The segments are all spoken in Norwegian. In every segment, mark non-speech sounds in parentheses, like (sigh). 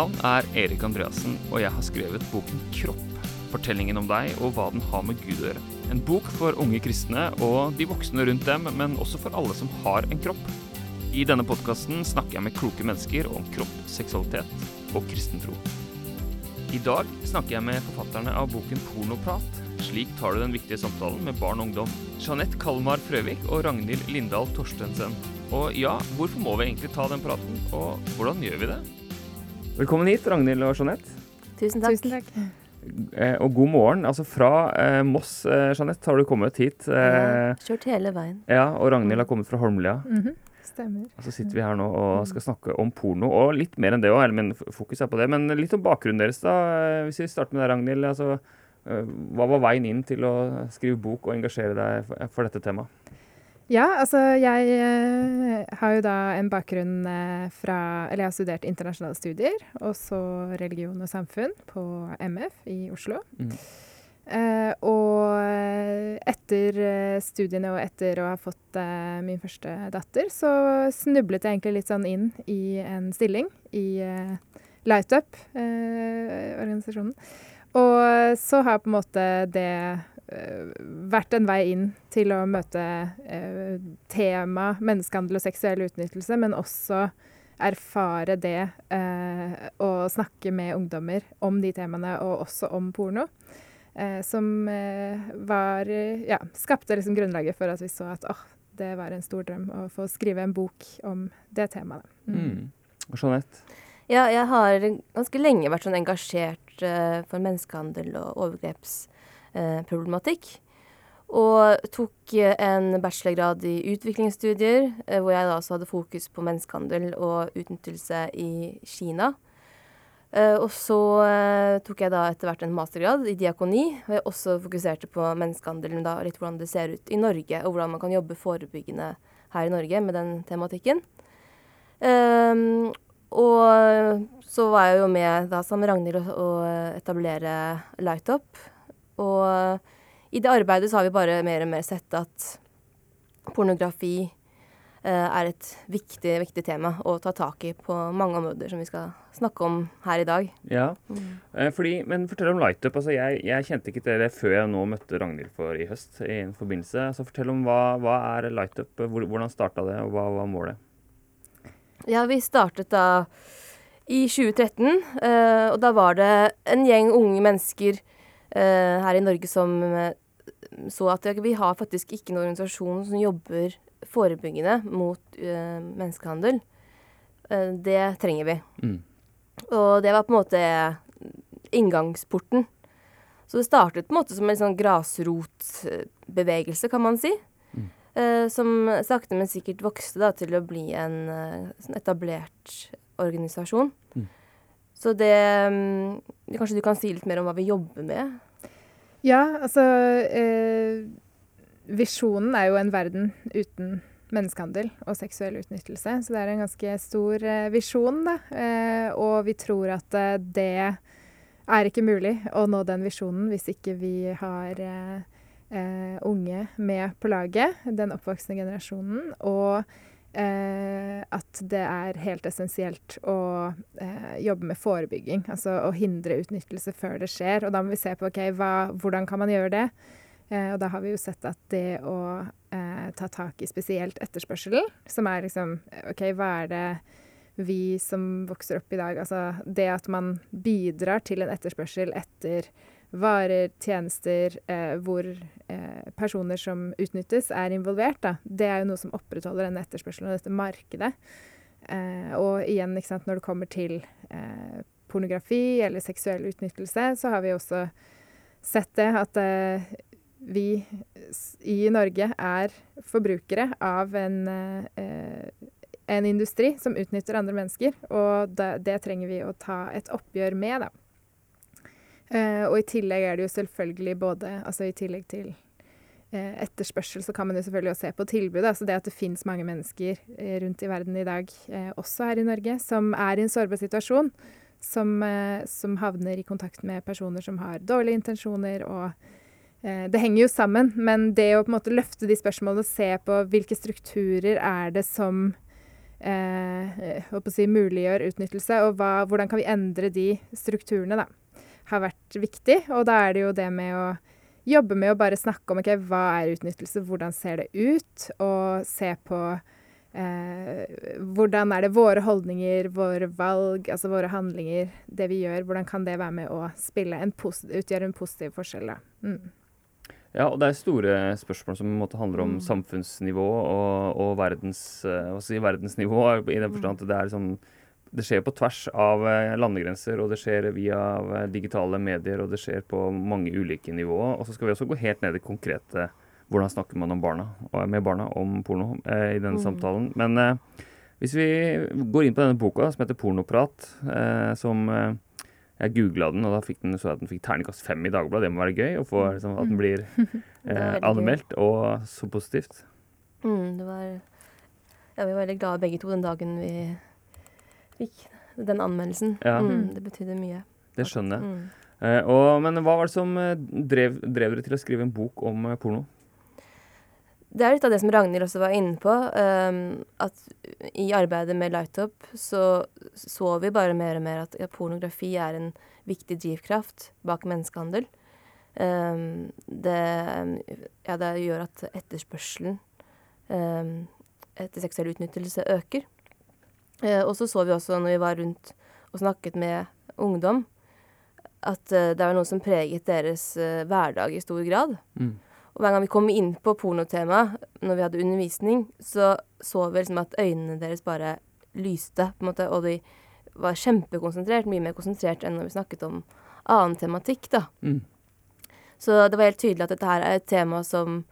navn er Erik Andreassen, og jeg har skrevet boken 'Kropp'. Fortellingen om deg og hva den har med Gud å gjøre. En bok for unge kristne og de voksne rundt dem, men også for alle som har en kropp. I denne podkasten snakker jeg med kloke mennesker om kropp, seksualitet og kristen tro. I dag snakker jeg med forfatterne av boken 'Pornoprat'. Slik tar du den viktige samtalen med barn og ungdom. Jeanette Kalmar Frøvik og Ragnhild Lindahl Torstensen. Og ja, hvorfor må vi egentlig ta den praten, og hvordan gjør vi det? Velkommen hit, Ragnhild og Jeanette. Tusen takk. Tusen takk. Eh, og god morgen. Altså fra eh, Moss, eh, Jeanette, har du kommet hit. Eh, Kjørt hele veien. ja, og Ragnhild har kommet fra Holmlia. Mhm, Stemmer. Og så sitter vi her nå og skal snakke om porno, og litt mer enn det òg. Men fokus er på det. Men litt om bakgrunnen deres, da. Eh, Hvis vi starter med deg, Ragnhild. Altså, eh, hva var veien inn til å skrive bok og engasjere deg for, for dette temaet? Ja, altså jeg eh, har jo da en bakgrunn eh, fra Eller jeg har studert internasjonale studier, og så religion og samfunn på MF i Oslo. Mm. Eh, og eh, etter studiene og etter å ha fått min første datter, så snublet jeg egentlig litt sånn inn i en stilling i Light Up-organisasjonen. og så har på en måte det vært en vei inn til å møte eh, tema menneskehandel og seksuell utnyttelse, men også erfare det eh, og snakke med ungdommer om de temaene, og også om porno. Eh, som eh, var eh, Ja, skapte liksom grunnlaget for at vi så at åh, det var en stor drøm å få skrive en bok om det temaet. Mm. Mm. Jeanette? Ja, jeg har ganske lenge vært sånn engasjert eh, for menneskehandel og overgrepsproblematikk. og tok eh, en bachelorgrad i utviklingsstudier, eh, hvor jeg da også hadde fokus på menneskehandel og utnyttelse i Kina. Eh, og så eh, tok jeg da etter hvert en mastergrad i diakoni, hvor jeg også fokuserte på menneskehandelen da litt hvordan det ser ut i Norge, og hvordan man kan jobbe forebyggende her i Norge med den tematikken. Um, og så var jeg jo med da sammen med Ragnhild å, etablere Light Up. Og i det arbeidet så har vi bare mer og mer sett at pornografi eh, er et viktig, viktig tema å ta tak i på mange områder som vi skal snakke om her i dag. Ja. Eh, fordi, men fortell om Light Up. Altså, jeg, jeg kjente ikke til det før jeg nå møtte Ragnhild for i høst. i en forbindelse. Så fortell om hva, hva er Light Up, hvordan starta det, og hva var målet? Ja, vi startet da i 2013, eh, og da var det en gjeng unge mennesker her i Norge som eh, så at vi har faktisk ikke noen organisasjon som jobber forebyggende mot eh, menneskehandel. Eh, det trenger vi. Mm. Og det var på en måte inngangsporten. Så det startet på en måte som en sånn grasrotbevegelse, kan man si. Mm. Eh, som sakte, men sikkert vokste da, til å bli en eh, sånn etablert organisasjon. Mm. Så det mm, Kanskje du kan si litt mer om hva vi jobber med? Ja, altså eh, Visjonen er jo en verden uten menneskehandel og seksuell utnyttelse. Så det er en ganske stor eh, visjon, da. Eh, og vi tror at eh, det er ikke mulig å nå den visjonen hvis ikke vi har eh, eh, unge med på laget, den oppvoksende generasjonen. Og at det er helt essensielt å eh, jobbe med forebygging. Altså å hindre utnyttelse før det skjer. Og da må vi se på okay, hva, hvordan kan man gjøre det. Eh, og da har vi jo sett at det å eh, ta tak i spesielt etterspørselen, som er liksom OK, hva er det vi som vokser opp i dag Altså det at man bidrar til en etterspørsel etter varer, tjenester, eh, hvor eh, personer som utnyttes, er involvert, da. Det er jo noe som opprettholder denne etterspørselen og dette markedet. Eh, og igjen, sant, når det kommer til eh, pornografi eller seksuell utnyttelse, så har vi også sett det at eh, vi i Norge er forbrukere av en, eh, en industri som utnytter andre mennesker, og det, det trenger vi å ta et oppgjør med, da. Eh, og i tillegg er det jo selvfølgelig både Altså i tillegg til eh, etterspørsel, så kan man jo selvfølgelig også se på tilbudet. Altså det at det finnes mange mennesker eh, rundt i verden i dag, eh, også her i Norge, som er i en sårbar situasjon. Som, eh, som havner i kontakt med personer som har dårlige intensjoner og eh, Det henger jo sammen, men det å på en måte løfte de spørsmålene og se på hvilke strukturer er det som eh, si, muliggjør utnyttelse, og hva, hvordan kan vi endre de strukturene, da, har vært viktig. Og da er det jo det med å jobbe med å bare snakke om okay, hva er utnyttelse, hvordan ser det ut, og se på eh, hvordan er det våre holdninger, våre valg, altså våre handlinger, det vi gjør, hvordan kan det være med å spille en utgjøre en positiv forskjell, da. Mm. Ja, og det er store spørsmål som handler om mm. samfunnsnivå og, og verdens, uh, si, verdensnivå. I den forstand at det er liksom det skjer på tvers av uh, landegrenser, og det skjer via uh, digitale medier, og det skjer på mange ulike nivåer. Og så skal vi også gå helt ned i konkrete hvordan snakker man om barna, med barna om porno i denne mm. samtalen. Men hvis vi går inn på denne boka som heter 'Pornoprat', som jeg googla den, og da fikk den, så at den fikk terningkast fem i Dagbladet. Det må være gøy å få mm. liksom, at den blir (laughs) eh, anmeldt, og så positivt. Mm, det var Ja, vi var veldig glade begge to den dagen vi fikk den anmeldelsen. Ja. Mm, det betydde mye. Det skjønner jeg. Mm. Eh, og, men hva var det som eh, drev, drev, dere til å skrive en bok om eh, porno? Det er litt av det som Ragnhild også var inne på. Um, at i arbeidet med Lightup så så vi bare mer og mer at ja, pornografi er en viktig drivkraft bak menneskehandel. Um, det, ja, det gjør at etterspørselen um, etter seksuell utnyttelse øker. Uh, og så så vi også når vi var rundt og snakket med ungdom, at uh, det var noe som preget deres uh, hverdag i stor grad. Mm. Og hver gang vi kom inn på pornotema når vi hadde undervisning, så så vi liksom at øynene deres bare lyste, på en måte, og de var kjempekonsentrert, mye mer konsentrert enn når vi snakket om annen tematikk, da. Mm. Så det var helt tydelig at dette her er et tema som,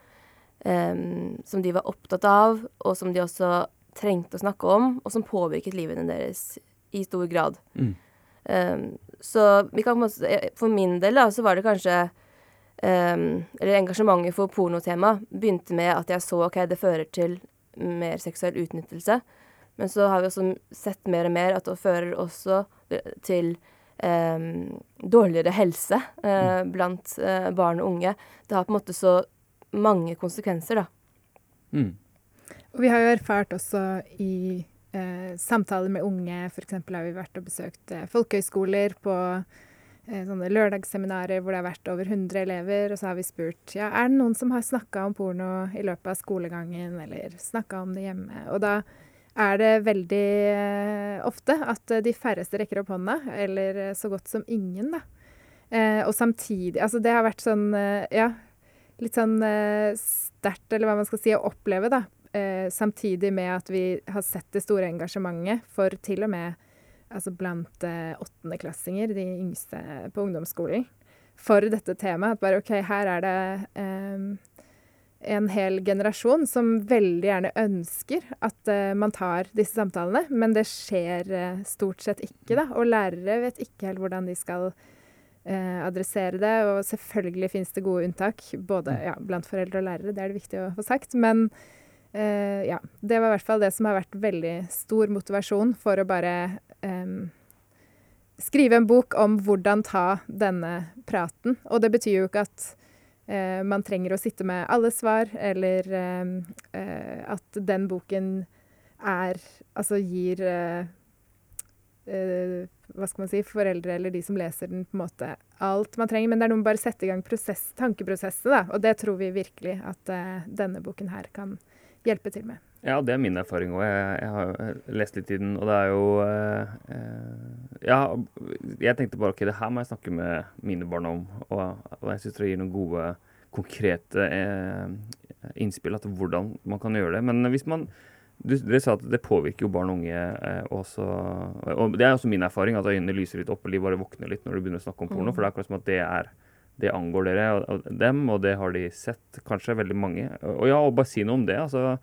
um, som de var opptatt av, og som de også trengte å snakke om, og som påvirket livene deres i stor grad. Mm. Um, så vi kan på For min del, da, så var det kanskje um, Eller engasjementet for pornotema begynte med at jeg så ok, det fører til mer seksuell utnyttelse. Men så har vi også sett mer og mer at det fører også til um, dårligere helse uh, blant uh, barn og unge. Det har på en måte så mange konsekvenser, da. Mm. Og vi har jo erfart også i eh, samtaler med unge, f.eks. har vi vært og besøkt eh, folkehøyskoler på Eh, sånne lørdagsseminarer hvor det har vært over 100 elever, og så har vi spurt ja, er det noen som har snakka om porno i løpet av skolegangen, eller snakka om det hjemme. Og da er det veldig eh, ofte at de færreste rekker opp hånda, eller eh, så godt som ingen, da. Eh, og samtidig Altså det har vært sånn, eh, ja, litt sånn eh, sterkt, eller hva man skal si, å oppleve, da. Samtidig med at vi har sett det store engasjementet for til og med altså blant eh, åttendeklassinger, de yngste på ungdomsskolen, for dette temaet. At bare OK, her er det eh, en hel generasjon som veldig gjerne ønsker at uh, man tar disse samtalene, men det skjer uh, stort sett ikke, da. Og lærere vet ikke helt hvordan de skal uh, adressere det. Og selvfølgelig finnes det gode unntak, både ja, blant foreldre og lærere, det er det viktig å få sagt. Men ja, det var i hvert fall det som har vært veldig stor motivasjon for å bare um, skrive en bok om hvordan ta denne praten. Og det betyr jo ikke at uh, man trenger å sitte med alle svar, eller uh, at den boken er Altså gir uh, hva skal man si, foreldre eller de som leser den, på en måte alt man trenger. Men det er noe med bare å sette i gang prosess, tankeprosesset, da. Og det tror vi virkelig at denne boken her kan hjelpe til med. Ja, det er min erfaring òg. Jeg, jeg, har lest litt i den, og det er jo eh, eh, Ja, jeg tenkte bare OK, det her må jeg snakke med mine barn om. Og, og jeg syns dere gir noen gode, konkrete eh, innspill til hvordan man kan gjøre det. Men hvis man du, Dere sa at det påvirker jo barn og unge eh, også. Og det er også min erfaring, at øynene lyser litt opp, og de bare våkner litt når du begynner å snakke om porno. Mm. For det er akkurat som at det er det angår dere og, dem, og det har de sett, kanskje veldig mange. Og ja, og bare si noe om det. altså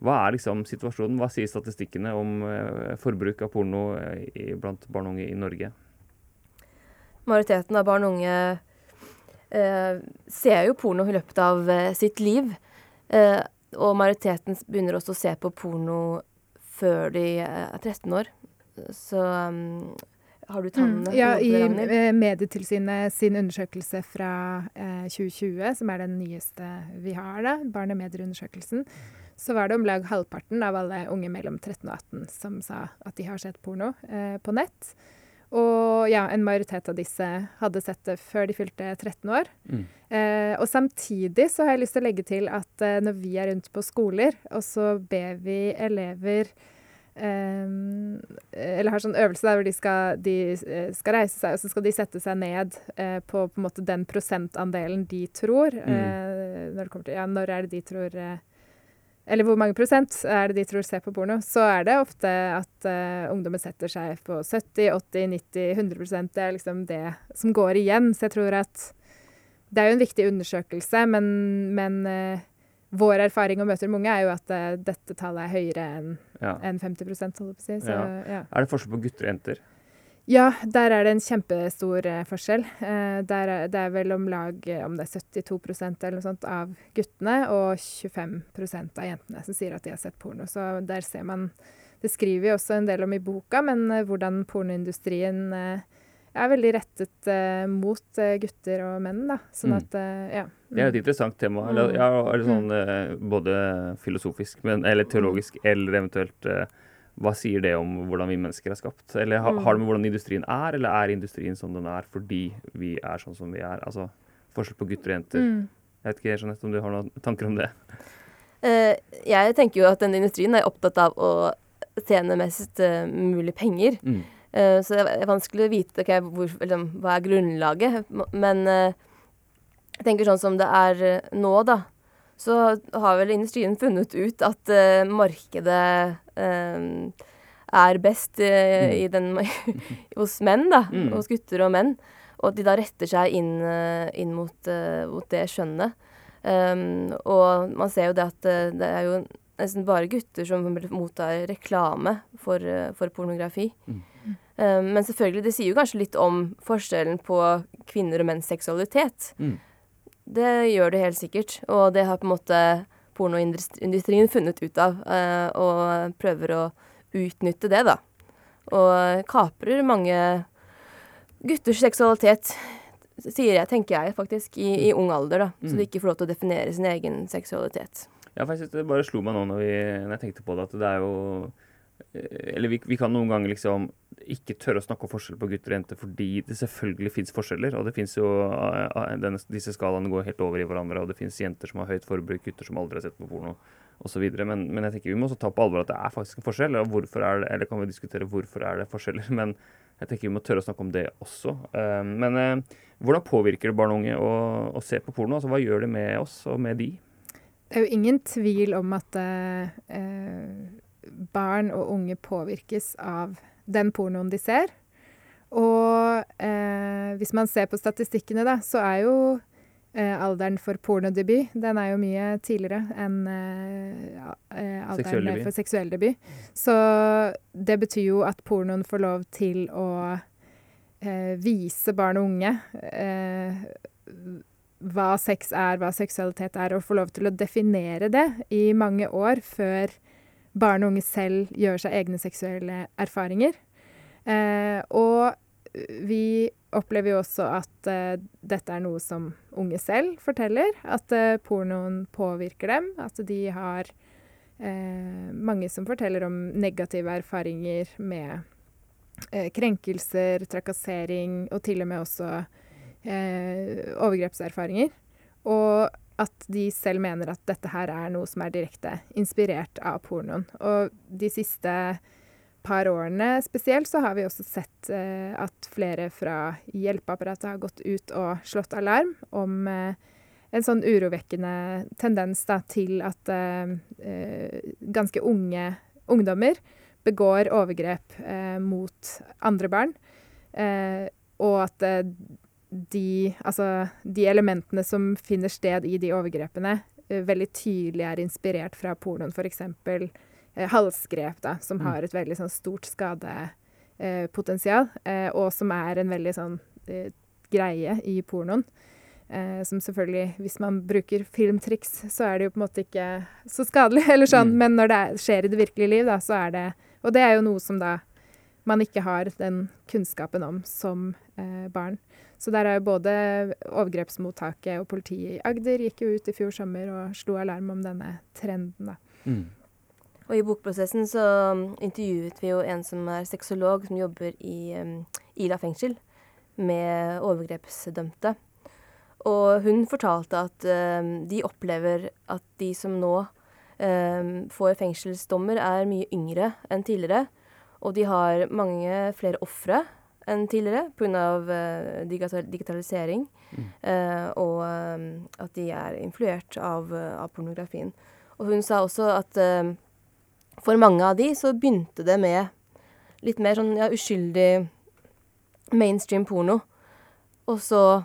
hva er liksom situasjonen? Hva sier statistikkene om eh, forbruk av porno eh, i, blant barn og unge i Norge? Majoriteten av barn og unge eh, ser jo porno i løpet av eh, sitt liv. Eh, og majoriteten begynner også å se på porno før de er 13 år. Så um, har du tallene? Mm, ja, i Medietilsynet sin undersøkelse fra eh, 2020, som er den nyeste vi har, da, Barn og så var det om lag halvparten av alle unge mellom 13 og 18 som sa at de har sett porno eh, på nett. Og ja, en majoritet av disse hadde sett det før de fylte 13 år. Mm. Eh, og samtidig så har jeg lyst til å legge til at eh, når vi er rundt på skoler, og så ber vi elever Um, eller har sånn øvelse der hvor de skal, de uh, skal, reise seg, og så skal de sette seg ned uh, på, på en måte den prosentandelen de tror mm. uh, når, det til, ja, når er det de tror Eller hvor mange prosent er det de tror ser på porno? Så er det ofte at ungdommen setter seg på 70, 80, 90, 100 Det er liksom det som går igjen. Så jeg tror at det er jo en viktig undersøkelse, men, men vår erfaring og møter med unge er jo at uh, dette tallet er høyere enn ja. en 50 holdt på å si. Så, ja. Er det forskjell på gutter og jenter? Ja, der er det en kjempestor uh, forskjell. Uh, er, det er vel om lag om det er 72% eller noe sånt av guttene og 25% av jentene som sier at de har sett porno. Så der ser man Det skriver vi også en del om i boka, men hvordan pornoindustrien er veldig rettet mot gutter og menn, da. Sånn mm. at Ja. Det er et interessant tema. Eller, ja, eller sånn, eh, både filosofisk, men, eller teologisk, eller eventuelt eh, Hva sier det om hvordan vi mennesker er skapt? Eller ha, har det med hvordan industrien er, eller er industrien som den er fordi vi er sånn som vi er? Altså forskjell på gutter og jenter. Mm. Jeg vet ikke, Jeanette, om du har noen tanker om det? Uh, jeg tenker jo at denne industrien er opptatt av å tjene mest uh, mulig penger. Mm. Uh, så det er vanskelig å vite okay, hvor, liksom, hva er grunnlaget. Men jeg tenker sånn som det er eh, nå, da, så har vel industrien funnet ut at uh, markedet uh, er best uh, mm. i den, (laughs) hos menn, da. Mm. Hos gutter og menn. Og at de da retter seg inn, inn mot, mot, det skjønnet. Um, og man ser jo det at det er jo nesten bare gutter som mottar reklame for, for pornografi. Mm. Um, men selvfølgelig, det sier jo kanskje litt om forskjellen på kvinner og menns seksualitet. Mm. Det gjør det helt sikkert. Og det har på en måte pornoindustrien funnet ut av, uh, og prøver å utnytte det, da. Og kaprer mange gutters seksualitet, sier jeg, tenker jeg faktisk, i, i ung alder, da. Så de mm. ikke får lov til å definere sin egen seksualitet. Ja, faktisk, det bare slo meg nå når, vi, når jeg tenkte på det, at det er jo Eh, eller vi, vi, kan noen ganger liksom ikke tørre å snakke om forskjell på gutter og jenter fordi det selvfølgelig fins forskjeller. Og det fins jo eh, eh, denne, Disse skalaene går helt over i hverandre, og det fins jenter som har høyt forbruk, gutter som aldri har sett på porno osv. Men, men jeg tenker vi må også ta på alvor at det er faktisk en forskjell. Og hvorfor er det, eller kan vi diskutere hvorfor er det forskjeller. (laughs) Men jeg tenker vi må tørre å snakke om det også. Men hvordan påvirker det barn og unge å, å se på porno? Altså Hva gjør det med oss og med de? Det er jo ingen tvil om at eh, barn og unge påvirkes av den pornoen de ser. Og eh, hvis man ser på statistikkene, da, så er jo eh, alderen for pornodebut den er jo mye tidligere enn eh, eh alderen for seksuell debut. Så det betyr jo at pornoen får lov til å eh, vise barn og unge eh, hva sex er, hva seksualitet er, og få lov til å definere det i mange år før barn og unge selv gjør seg egne seksuelle erfaringer. Eh, og vi opplever jo også at eh, dette er noe som unge selv forteller. At eh, pornoen påvirker dem. At de har eh, mange som forteller om negative erfaringer med eh, krenkelser, trakassering og til og med også eh, overgrepserfaringer. Og at de selv mener at dette her er noe som er direkte inspirert av pornoen. Og de siste par årene spesielt så har vi også sett eh, at flere fra hjelpeapparatet har gått ut og slått alarm om eh, en sånn urovekkende tendens da, til at eh, eh ganske unge ungdommer begår overgrep eh, mot andre barn. Eh, og at de, altså, de elementene som finner sted i de overgrepene, uh, veldig tydelig er inspirert fra pornoen. F.eks. Eh, halsgrep, da, som mm. har et veldig sånn, stort skadepotensial, uh, og som er en veldig sånn uh, greie i pornoen. som selvfølgelig, hvis man bruker filmtriks, så er det jo på en måte ikke så skadelig, (laughs) eller sånn, mm. men når det er, skjer i det virkelige liv, da, så er det Og det er jo noe som da man ikke har den kunnskapen om som barn. Så der er jo både overgrepsmottaket og politiet i Agder gikk jo ut i fjor sommer og slo alarm om denne trenden. da. Mm. Og i bokprosessen så um, intervjuet vi jo en som er sexolog, som jobber i um, Ila fengsel med overgrepsdømte. Og hun fortalte at um, de opplever at de som nå um, får fengselsdommer, er mye yngre enn tidligere. Og de har mange flere ofre enn tidligere pga. Uh, digital digitalisering. Mm. Uh, og um, at de er influert av, uh, av pornografien. Og hun sa også at uh, for mange av de så begynte det med litt mer sånn ja, uskyldig mainstream porno. Og så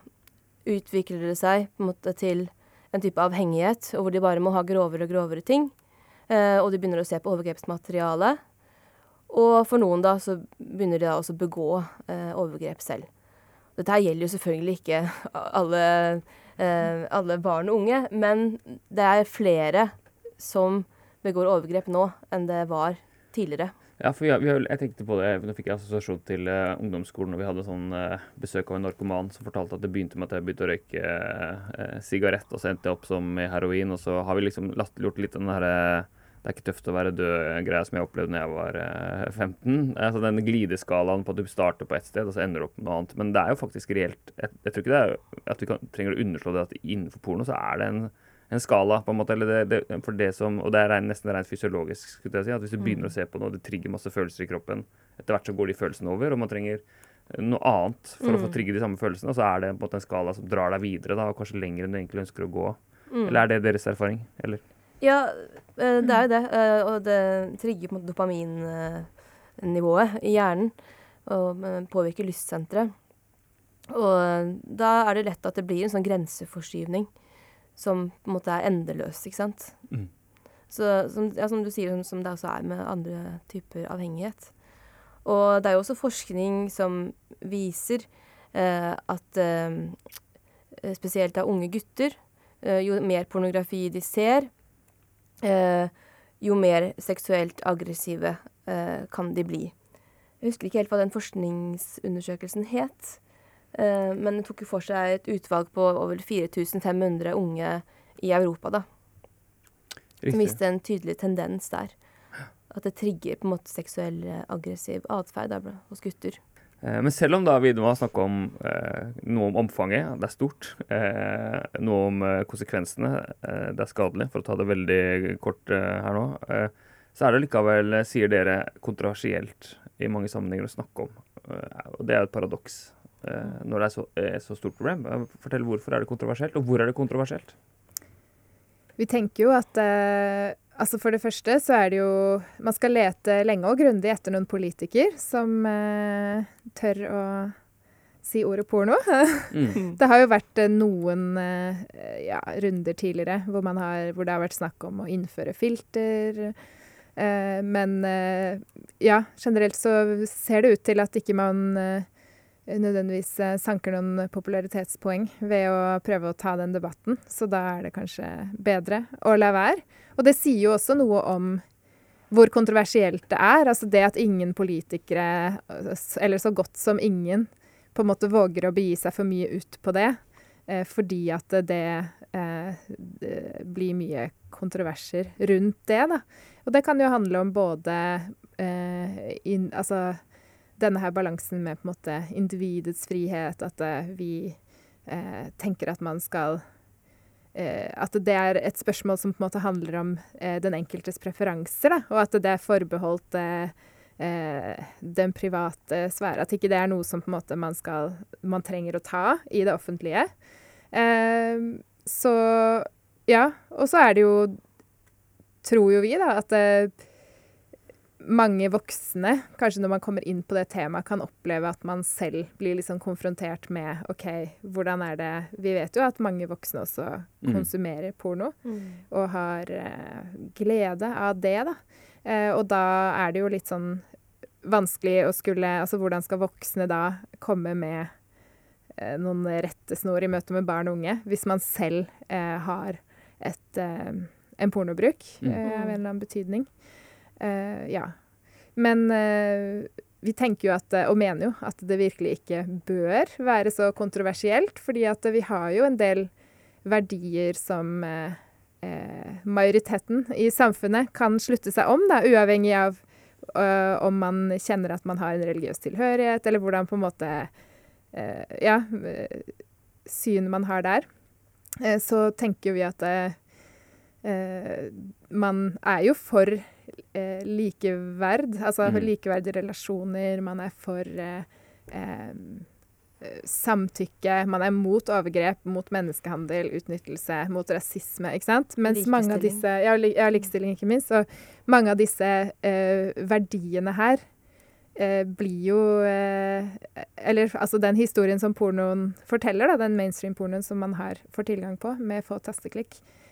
utvikler det seg på en måte til en type avhengighet, hvor de bare må ha grovere og grovere ting. Eh, og de begynner å se på overgrepsmateriale. Og for noen da så begynner de da også å begå eh, overgrep selv. Dette her gjelder jo selvfølgelig ikke (laughs) alle, eh, alle barn og unge, men det er flere som begår overgrep nå enn det var tidligere. Ja, for har, har, jeg tenkte på det, Nå fikk jeg assosiasjon til uh, ungdomsskolen, og vi hadde sånn uh, besøk av en narkoman som fortalte at det begynte med at jeg begynte å røyke uh, sigarett, og så endte jeg opp som heroin. Og så har vi liksom latterliggjort litt den derre det er ikke tøft å være død-greia som jeg opplevde da jeg var 15. Altså Den glideskalaen på at du starter på ett sted, og så ender du opp med noe annet. Men det er jo faktisk reelt Jeg, jeg tror ikke det er at vi kan, trenger å underslå det at innenfor porno så er det en en skala, på en måte. eller det, det, for det som, Og det er nesten rent fysiologisk. skulle jeg si, at Hvis du begynner å mm. se på noe, det trigger masse følelser i kroppen. Etter hvert så går de følelsene over, og man trenger noe annet for mm. å få mm. trigge de samme følelsene. Og så er det på en måte en skala som drar deg videre, da, og kanskje lenger enn du egentlig ønsker å gå. Mm. Eller er det deres erfaring? Eller? Ja, eh, det er jo det. Eh, og det trigger på en måte dopaminnivået i hjernen. Og eh, påvirker lystsenteret. Og da er det lett at det blir en sånn grenseforskyvning som på en måte er endeløs, ikke sant. Mm. Så som, ja, som, du sier, som, som, det også er med andre typer avhengighet. Og det er jo også forskning som viser eh, at eh, spesielt av unge gutter, eh, jo mer pornografi de ser, jo mer seksuelt aggressive eh, kan de bli. Jeg husker ikke helt hva den forskningsundersøkelsen het. Uh, men det tok jo for seg et utvalg på over 4500 unge i Europa, da. Riktig. Som viste en tydelig tendens der. At det trigger på en måte seksuell eh, aggressiv atferd hos gutter. Uh, men selv om da vi har snakka om uh, noe om omfanget, det er stort, noe om konsekvensene, det er skadelig, for å ta det veldig kort her nå, så er det likevel, sier dere, kontroversielt i mange sammenhenger å snakke om. og det er jo et paradoks. Eh, når det er så, så stort problem. Eh, fortell hvorfor er det kontroversielt, og hvor er det kontroversielt? Vi tenker jo at eh, altså For det første så er det jo Man skal lete lenge og grundig etter noen politiker som eh, tør å si ordet porno. Mm. (laughs) Det har jo vært eh, noen eh, ja, runder tidligere hvor, har, hvor, det har vært snakk om å innføre filter. men ja, generelt så ser det ut til at ikke man nødvendigvis eh, sanker noen popularitetspoeng ved å prøve å ta den debatten. Så da er det kanskje bedre å la være. Og det sier jo også noe om hvor kontroversielt det er. Altså det at ingen politikere, eller så godt som ingen, på en måte våger å begi seg for mye ut på det. Eh, fordi at det, eh, det, blir mye kontroverser rundt det, da. Og det kan jo handle om både eh, in, Altså denne her balansen med på en måte individets frihet, at uh, vi uh, tenker at man skal uh, At det er et spørsmål som på en måte handler om den enkeltes preferanser, da, og at det er forbeholdt den private sfære. At ikke det er noe som på en måte man, skal, man trenger å ta i det offentlige. så ja. Og så er det jo Tror jo vi, da, at mange voksne, kanskje når man kommer inn på det temaet, kan oppleve at man selv blir liksom konfrontert med OK, hvordan er det Vi vet jo at mange voksne også mm. konsumerer porno, mm. og har eh, glede av det, da. Eh, og da er det jo litt sånn vanskelig å skulle Altså hvordan skal voksne da komme med eh, noen rettesnor i møte med barn og unge, hvis man selv eh, har et, eh, en pornobruk mm. Eh, av en eller annen betydning? Uh, ja. Men uh, vi tenker jo at, eh, og mener jo at det virkelig ikke bør være så kontroversielt. fordi at vi har jo en del verdier som eh, majoriteten i samfunnet kan slutte seg om, da, uavhengig av uh, om man kjenner at man har en religiøs tilhørighet, eller hvordan på en måte uh, Ja, synet man har der. Uh, så tenker vi at eh, man er jo for eh, likeverd, altså mm. likeverdige relasjoner. Man er for samtykke, man er mot overgrep, mot menneskehandel, utnyttelse, mot rasisme, ikke sant? Mens mange av disse Ja, ja likestilling, ikke minst. Og mange av disse eh, verdiene her eh, blir jo eh, Eller altså den historien som pornoen forteller, da, den mainstream-pornoen som man har får tilgang på med få tasteklikk, eh,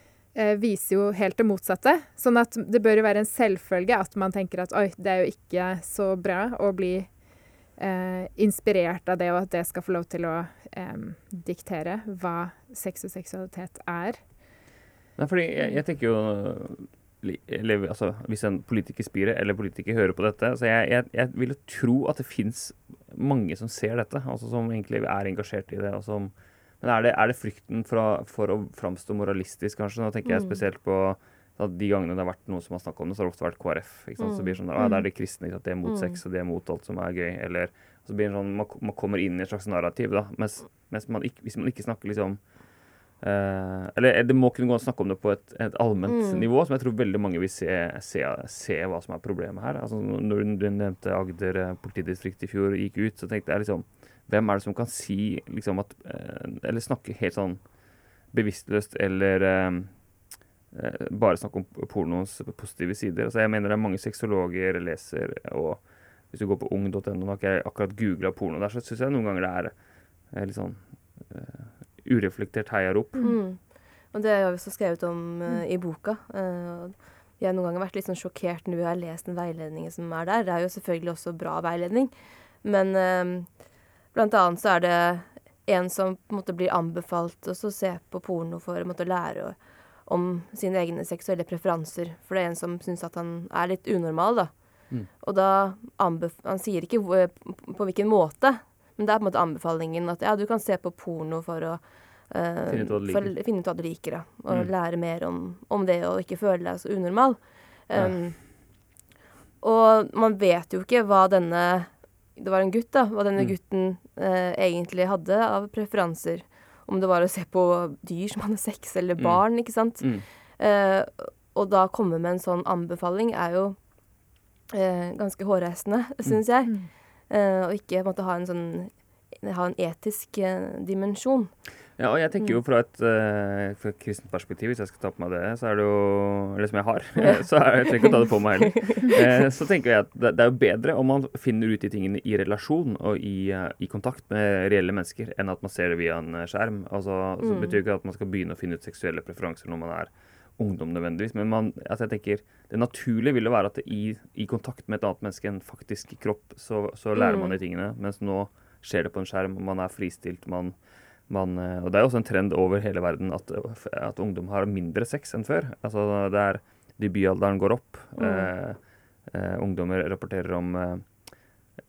viser jo helt det motsatte. Sånn at det bør jo være en selvfølge at man tenker at oi, det er jo ikke så bra å bli eh, inspirert av det, og at det skal få lov til å eh, diktere hva sex og seksualitet er. Nei, fordi jeg, jeg tenker jo eller, altså, Hvis en politiker spyrer, eller politiker hører på dette så Jeg, jeg, jeg vil jo tro at det fins mange som ser dette, altså som egentlig er engasjert i det. og Som, men er det, er det frykten for å, for å, framstå moralistisk, kanskje? Nå tenker jeg mm. spesielt på at de gangene det har vært noen som har snakket om det, så har det ofte vært KrF. Ikke sant? Så blir det sånn, ah, Det er de kristne, ikke sant? de er mot mm. sex og de er mot alt som er gøy. Eller så blir det sånn, man, man kommer inn i et slags narrativ. da, mens, mens man ikke, Hvis man ikke snakker liksom uh, Eller det må kunne gå an å snakke om det på et, et allment mm. nivå, som jeg tror veldig mange vil se, se, se, hva som er problemet her. Altså, når du nevnte Agder eh, politidistrikt i fjor gikk ut, så tenkte jeg liksom Hvem er det som kan si liksom at uh, Eller snakke helt sånn bevisstløst eller uh, Eh, bare snakke om pornoens positive sider. Altså jeg mener det er mange sexologer leser, og hvis du går på ung.no har ikke jeg akkurat googla porno der, så syns jeg noen ganger det er eh, litt sånn uh, ureflektert heiarop. Mm. Og det har vi også skrevet om uh, i boka. Uh, jeg har noen ganger vært litt sånn sjokkert når vi har lest den veiledningen som er der. Det er jo selvfølgelig også bra veiledning, men uh, blant annet så er det en som på en måte blir anbefalt å se på porno for å måtte lære om sine egne seksuelle preferanser. For det er en som syns at han er litt unormal, da. Mm. Og da Han sier ikke hvor, på hvilken måte, men det er på en måte anbefalingen at ja, du kan se på porno for å uh, finne, ut for, finne, ut hva du liker, da. Og mm. lære mer om, om, det og ikke føle deg så unormal. Um, ja. Og man vet jo ikke hva denne Det var en gutt, da. Hva denne mm. gutten eh, egentlig hadde av preferanser. Om det var å se på dyr som hadde sex, eller mm. barn, mm. ikke sant. Mm. Eh, og da komme med en sånn anbefaling er jo eh, ganske hårreisende, mm. syns jeg. Mm. Eh, og ikke måte ha en sånn ha en etisk eh, dimensjon. Ja, og jeg tenker jo fra et, uh, fra et kristent perspektiv, hvis jeg skal ta på meg det, så er det jo Eller som jeg har, (laughs) så er, jeg trenger ikke å ta det på meg heller. Uh, (laughs) så tenker jeg at det, det, er jo bedre om man finner ut de tingene i relasjon og i, uh, i, kontakt med reelle mennesker, enn at man ser det via en skjerm. Altså, mm. Så betyr ikke at man skal begynne å finne ut seksuelle preferanser når man er ungdom nødvendigvis, men man, altså jeg tenker det naturlige ville være at i, i, kontakt med et annet menneske, enn faktisk kropp, så, så lærer mm. man de tingene. Mens nå skjer det på en skjerm, man er fristilt. man man, eh, og det er også en trend over hele verden at, at, ungdom har mindre sex enn før. Altså det er Debutalderen går opp. Mm. Eh, eh, ungdommer rapporterer om eh,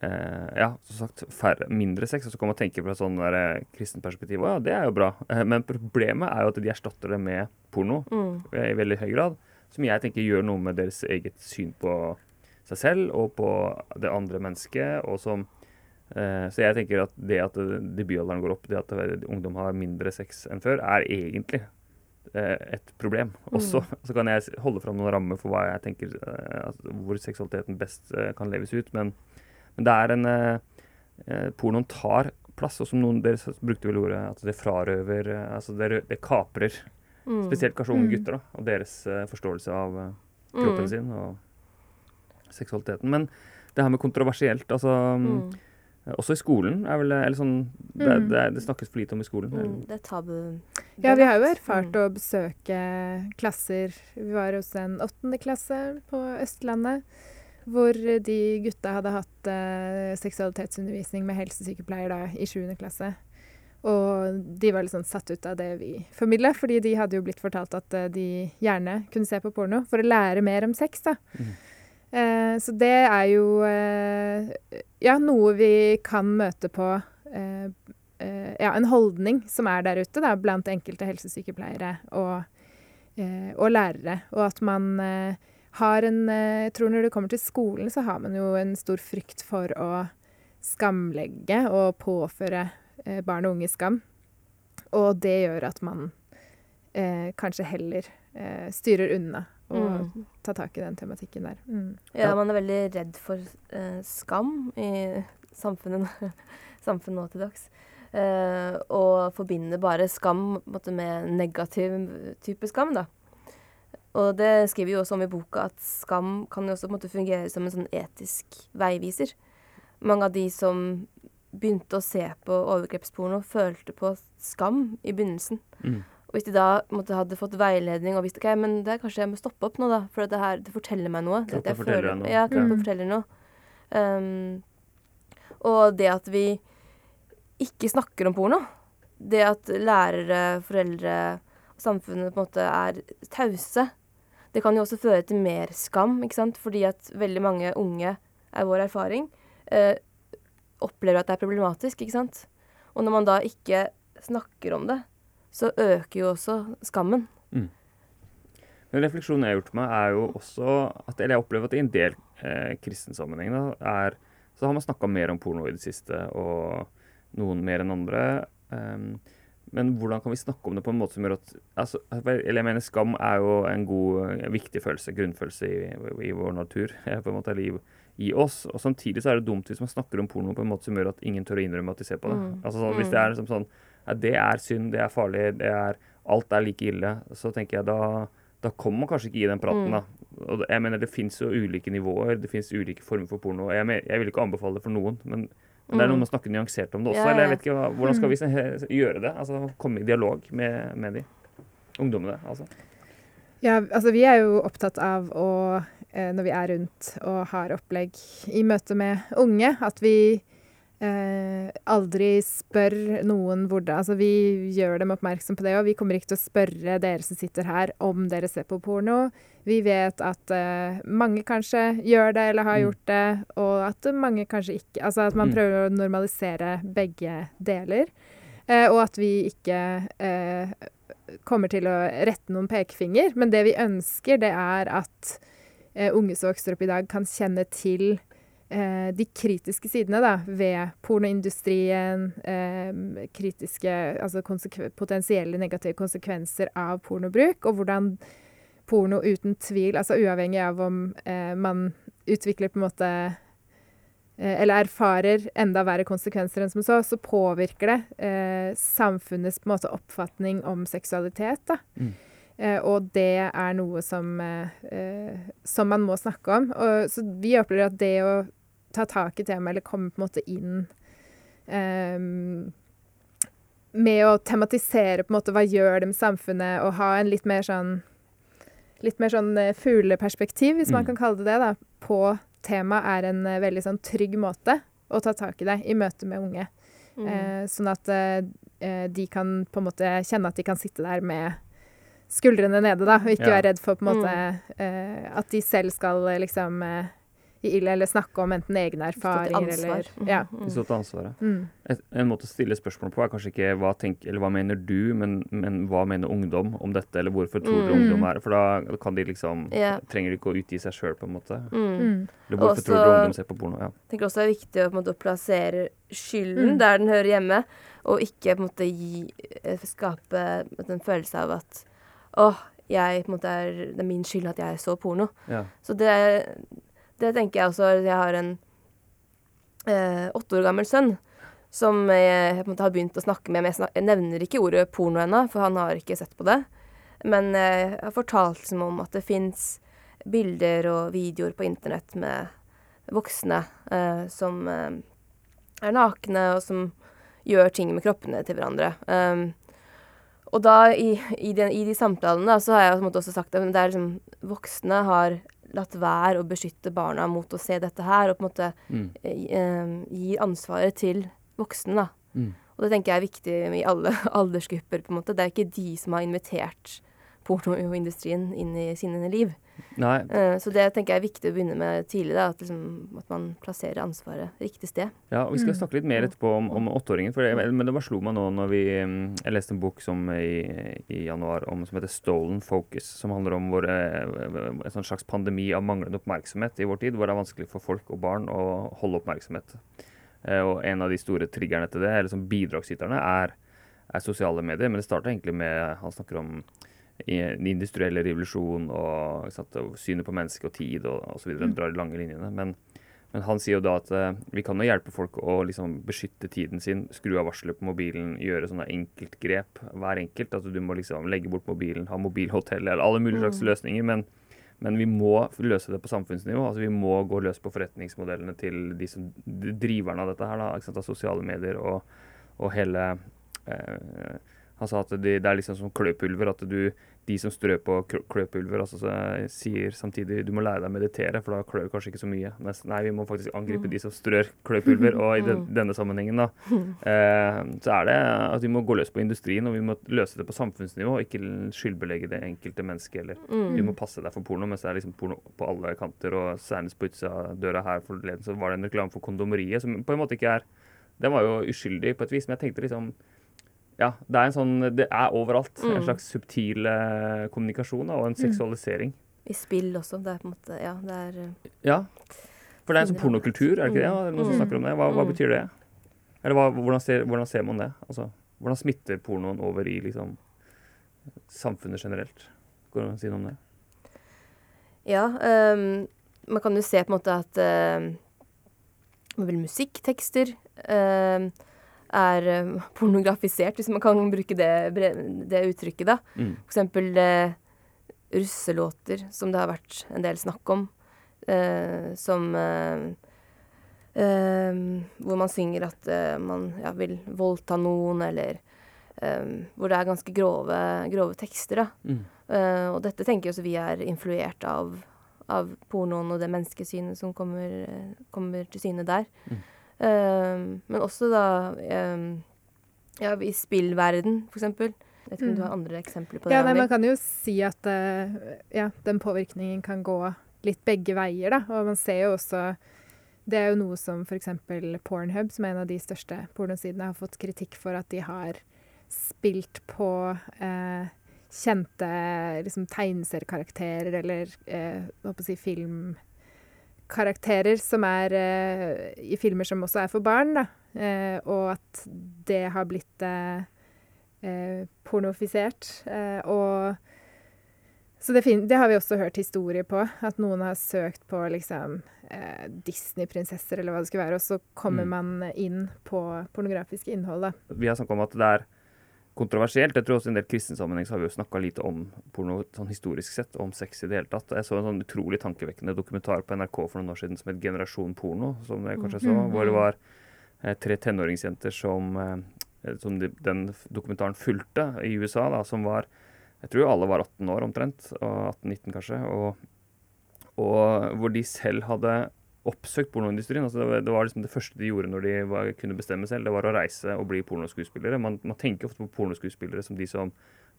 eh ja, som sagt, færre, mindre sex. Og så kan man tenke fra et sånn der, eh, kristent perspektiv. Ja, det er jo bra. men problemet er jo at de erstatter det med porno mm. i veldig høy grad. Som jeg tenker gjør noe med deres eget syn på seg selv og på det andre mennesket. og som så jeg tenker at det at debutalderen går opp, det at ungdom har mindre sex enn før, er egentlig uh, et problem også. Mm. Så kan jeg holde fram noen rammer for hva jeg tenker, uh, hvor seksualiteten best kan leves ut. Men, men det er en Pornoen tar plass, og som noen dere brukte vel ordet, at det frarøver Altså det, det kaprer. Mm. Spesielt kanskje unge mm. gutter, da, og deres forståelse av kroppen mm. sin og seksualiteten. Men det her med kontroversielt, altså mm. Også i skolen er vel eller sånn, det, mm. det, det, snakkes for lite om i skolen. Mm, det er tabu. Ja, vi har jo erfart mm. å besøke klasser. Vi var hos en åttende klasse på Østlandet. Hvor de gutta hadde hatt eh, seksualitetsundervisning med helsesykepleier da, i 7. klasse. Og de var sånn satt ut av det vi formidla, fordi de hadde jo blitt fortalt at eh, de gjerne kunne se på porno for å lære mer om sex. da. Mm. Eh, så det er jo eh, ja, noe vi kan møte på eh, eh, Ja, en holdning som er der ute da, blant enkelte helsesykepleiere og eh, og lærere. Og at man eh, har en Jeg tror når det kommer til skolen, så har man jo en stor frykt for å skamlegge og påføre barn og unge skam. Og det gjør at man kanskje heller styrer unna og mm. Ta tak i den tematikken der. Mm. Ja, man er veldig redd for skam i samfunnet, (laughs) samfunnet nå til dags. Uh, og forbinder bare skam måte, med negativ type skam, da. Og det skriver jo også om i boka, at skam kan jo også måte, fungere som en sånn etisk veiviser. Mange av de som begynte å se på overgrepsporno, følte på skam i begynnelsen. Mm. Og hvis de da måtte, hadde fått veiledning og visste ok, men det er kanskje jeg må stoppe opp nå, da, for det her det forteller meg noe. Kroppen forteller deg noe. Ja, kroppen mm. forteller noe. Um, og det at vi ikke snakker om porno. Det at lærere, foreldre og samfunnet på en måte er tause, det kan jo også føre til mer skam, ikke sant. Fordi at veldig mange unge, er vår erfaring, eh, opplever at det er problematisk, ikke sant. Og når man da ikke snakker om det, så øker jo også skammen. Mm. Den refleksjonen jeg har gjort meg, er jo også at Eller jeg opplever at i en del eh, kristensammenheng er så har man snakka mer om porno i det siste. og noen mer enn andre. Um, men hvordan kan vi snakke om det på en måte som gjør at altså, Eller jeg mener skam er jo en god, viktig følelse, grunnfølelse i, i vår natur. (laughs) på en måte, eller i, i, oss. Og samtidig så er det dumt hvis man snakker om porno på en måte som gjør at ingen tør å innrømme at de ser på det. Mm. Altså Hvis det er liksom sånn ja, det er synd, det er farlig, det er, alt er like ille, så tenker jeg da da kommer man kanskje ikke i den praten. Mm. da. Og jeg mener Det fins ulike nivåer, det fins ulike former for porno. Jeg, mener, jeg vil ikke anbefale det for noen, men men det er noe med å snakke nyansert om det også. Ja. eller jeg vet ikke, Hvordan skal vi gjøre det? Altså Komme i dialog med, med de ungdommene? altså. Ja, altså vi er jo opptatt av å, eh, når vi er rundt og har opplegg i møte med unge, at vi eh, aldri spør noen hvordan Altså vi gjør dem oppmerksom på det, og vi kommer ikke til å spørre dere som sitter her, om dere ser på porno. Vi vet at eh, mange kanskje gjør det eller har mm. gjort det, og at mange kanskje ikke Altså at man mm. prøver å normalisere begge deler. Eh, og at vi ikke uh, kommer til å rette noen pekefinger. Men det vi ønsker, det er at unge som vokser opp i dag, kan kjenne til de kritiske sidene da, ved pornoindustrien, kritiske, altså potensielle negative konsekvenser av pornobruk, og hvordan porno uten tvil, altså uavhengig av om eh, man utvikler på en måte eh, Eller erfarer enda verre konsekvenser enn som så, så påvirker det eh, samfunnets på en måte oppfatning om seksualitet. da. Mm. Eh, og det er noe som, eh, eh, som man må snakke om. Og, så vi opplever at det å ta tak i temaet, eller komme på en måte inn med å tematisere på en måte hva gjør det med samfunnet, og ha en litt mer sånn litt mer sånn eh, fugleperspektiv, hvis mm. man kan kalle det det, da, på temaet, er en uh, veldig sånn trygg måte å ta tak i det i møte med unge. Mm. Eh, sånn at eh, de kan på en måte kjenne at de kan sitte der med skuldrene nede, da, og ikke ja. være redd for på en måte mm. eh, at de selv skal liksom eller snakke om enten egne erfaringer eller ja. De står til ansvaret. Mm. En måte å stille spørsmål på er kanskje ikke hva, tenk, hva mener du, men, men, hva mener ungdom om dette, eller hvorfor tror mm. du ungdom er For da kan de liksom yeah. Trenger de ikke å utgi seg sjøl, på en måte. Mm. mm. Eller hvorfor også, tror du ungdom ser på porno? Ja. Jeg tenker også det er viktig å på en måte, plassere skylden mm. der den hører hjemme, og ikke på en måte gi, eh, skape en følelse av at åh, jeg, på en måte, er, det er min skyld at jeg så porno. Ja. Så det det tenker jeg også. Jeg har en eh, åtte år gammel sønn som jeg, jeg har begynt å snakke med. Men jeg, jeg nevner ikke ordet porno ennå, for han har ikke sett på det. Men eh, jeg har fortalt som om at det fins bilder og videoer på internett med voksne eh, som eh, er nakne, og som gjør ting med kroppene til hverandre. Um, og da, i, i, de, i de samtalene, så har jeg også sagt at liksom, voksne har latt være å beskytte barna mot å se dette her, og på en måte mm. eh, gir ansvaret til voksne, da. Mm. Og det tenker jeg er viktig i alle (laughs) aldersgrupper, på en måte. Det er ikke de som har invitert pornoindustrien inn i sine liv. Nei, Eh, så det tenker jeg er viktig å begynne med tidlig, da, at, liksom, at man plasserer ansvaret riktig sted. Ja, og Vi skal Mm. snakke litt mer etterpå om, om åtteåringen. For det, men det bare slo meg nå når vi mm, Jeg leste en bok som i, i januar om, som heter 'Stolen Focus', som handler om vår, eh, en sånn slags pandemi av manglende oppmerksomhet i vår tid, hvor det er vanskelig for folk og barn å holde oppmerksomhet. Uh, og en av de store triggerne til det, eller som bidragsyterne, er, er sosiale medier. Men det starter egentlig med Han snakker om den industrielle revolusjonen og, sant, og synet på menneske og tid og osv. Mm. Drar de lange linjene. Men, men han sier jo da at eh, vi kan jo hjelpe folk å liksom beskytte tiden sin, skru av varselet på mobilen, gjøre sånne enkeltgrep hver enkelt. At du må liksom legge bort mobilen, ha mobilhotell eller alle mulige slags Mm. løsninger. Men, men vi må løse det på samfunnsnivå. altså Vi må gå løs på forretningsmodellene til de som driverne av dette her, da, av sosiale medier og, og hele eh, Han sa at de, det er liksom som kløpulver. At du, de som strør på kløpulver, altså, så, sier samtidig du må lære deg å meditere, for da klør kanskje ikke så mye. Mens nei, vi må faktisk angripe Mm. de som strør kløpulver. Og i den, Mm. denne sammenhengen da, eh, så er det at vi må gå løs på industrien, og vi må løse det på samfunnsnivå, og ikke skyldbelegge det enkelte mennesket. eller Mm. du må passe deg for porno, mens det er liksom porno på alle kanter. Og senest på utsida døra her forleden så var det en reklame for kondomeriet, som på en måte ikke er Den var jo uskyldig på et vis, men jeg tenkte liksom Ja, det er en sånn Det er overalt. En Mm. slags subtil eh, kommunikasjon og en seksualisering. I spill også. Det er på en måte Ja, det er eh, Ja. For det er en sånn pornokultur, er det ikke det? Mm. Er noen som Mm. snakker om det? Hva, hva Mm. betyr det? Eller hva, hvordan, ser, hvordan ser man det? Altså, hvordan smitter pornoen over i liksom samfunnet generelt? Går det an å si noe om det? Ja. um, man kan jo se på en måte at uh, vel musikktekster ehm, er eh, pornografisert, hvis man kan bruke det, det uttrykket, da. Mm. For eksempel eh, russelåter, som det har vært en del snakk om. eh, som eh, eh, Hvor man synger at man ja, vil voldta noen, eller Hvor det er ganske grove, grove tekster, da. Mm. Og dette tenker jeg også vi er influert av, av pornoen og det menneskesynet som kommer, kommer til syne der. Mm. Eh, men også da um, ja, i spillverden, for eksempel. Jeg vet ikke om Mm. du har andre eksempler på det? Ja, nei, man kan jo si at uh, ja, den påvirkningen kan gå litt begge veier, da. Og man ser jo også Det er jo noe som f.eks. Pornhub, som er en av de største pornosidene, har fått kritikk for at de har spilt på uh, kjente liksom, tegneseriekarakterer eller eh, si, skal filmkarakterer som er eh, i filmer som også er for barn, da. Eh, og at det har blitt eh, pornofisert. Og så det, det har vi også hørt historier på. At noen har søkt på liksom eh, Disney-prinsesser eller hva det skulle være, og så kommer Mm. man inn på pornografisk innhold, da. Vi har snakket om at det er kontroversielt. Jeg tror også i en del kristen sammenheng så har vi jo snakka lite om porno sånn historisk sett, om sex i det hele tatt. Jeg så en sånn utrolig tankevekkende dokumentar på NRK for noen år siden som het Generasjon porno, som dere kanskje så, Mhm. hvor det var eh, tre tenåringsjenter som, eh, som de, den dokumentaren fulgte i USA, da, som var Jeg tror alle var 18 år omtrent, og 18-19 kanskje, og, og hvor de selv hadde oppsøkt pornoindustrien. Altså det, var, det var liksom det første de gjorde når de var, kunne bestemme selv, det var å reise og bli pornoskuespillere. Man, man tenker ofte på pornoskuespillere som de som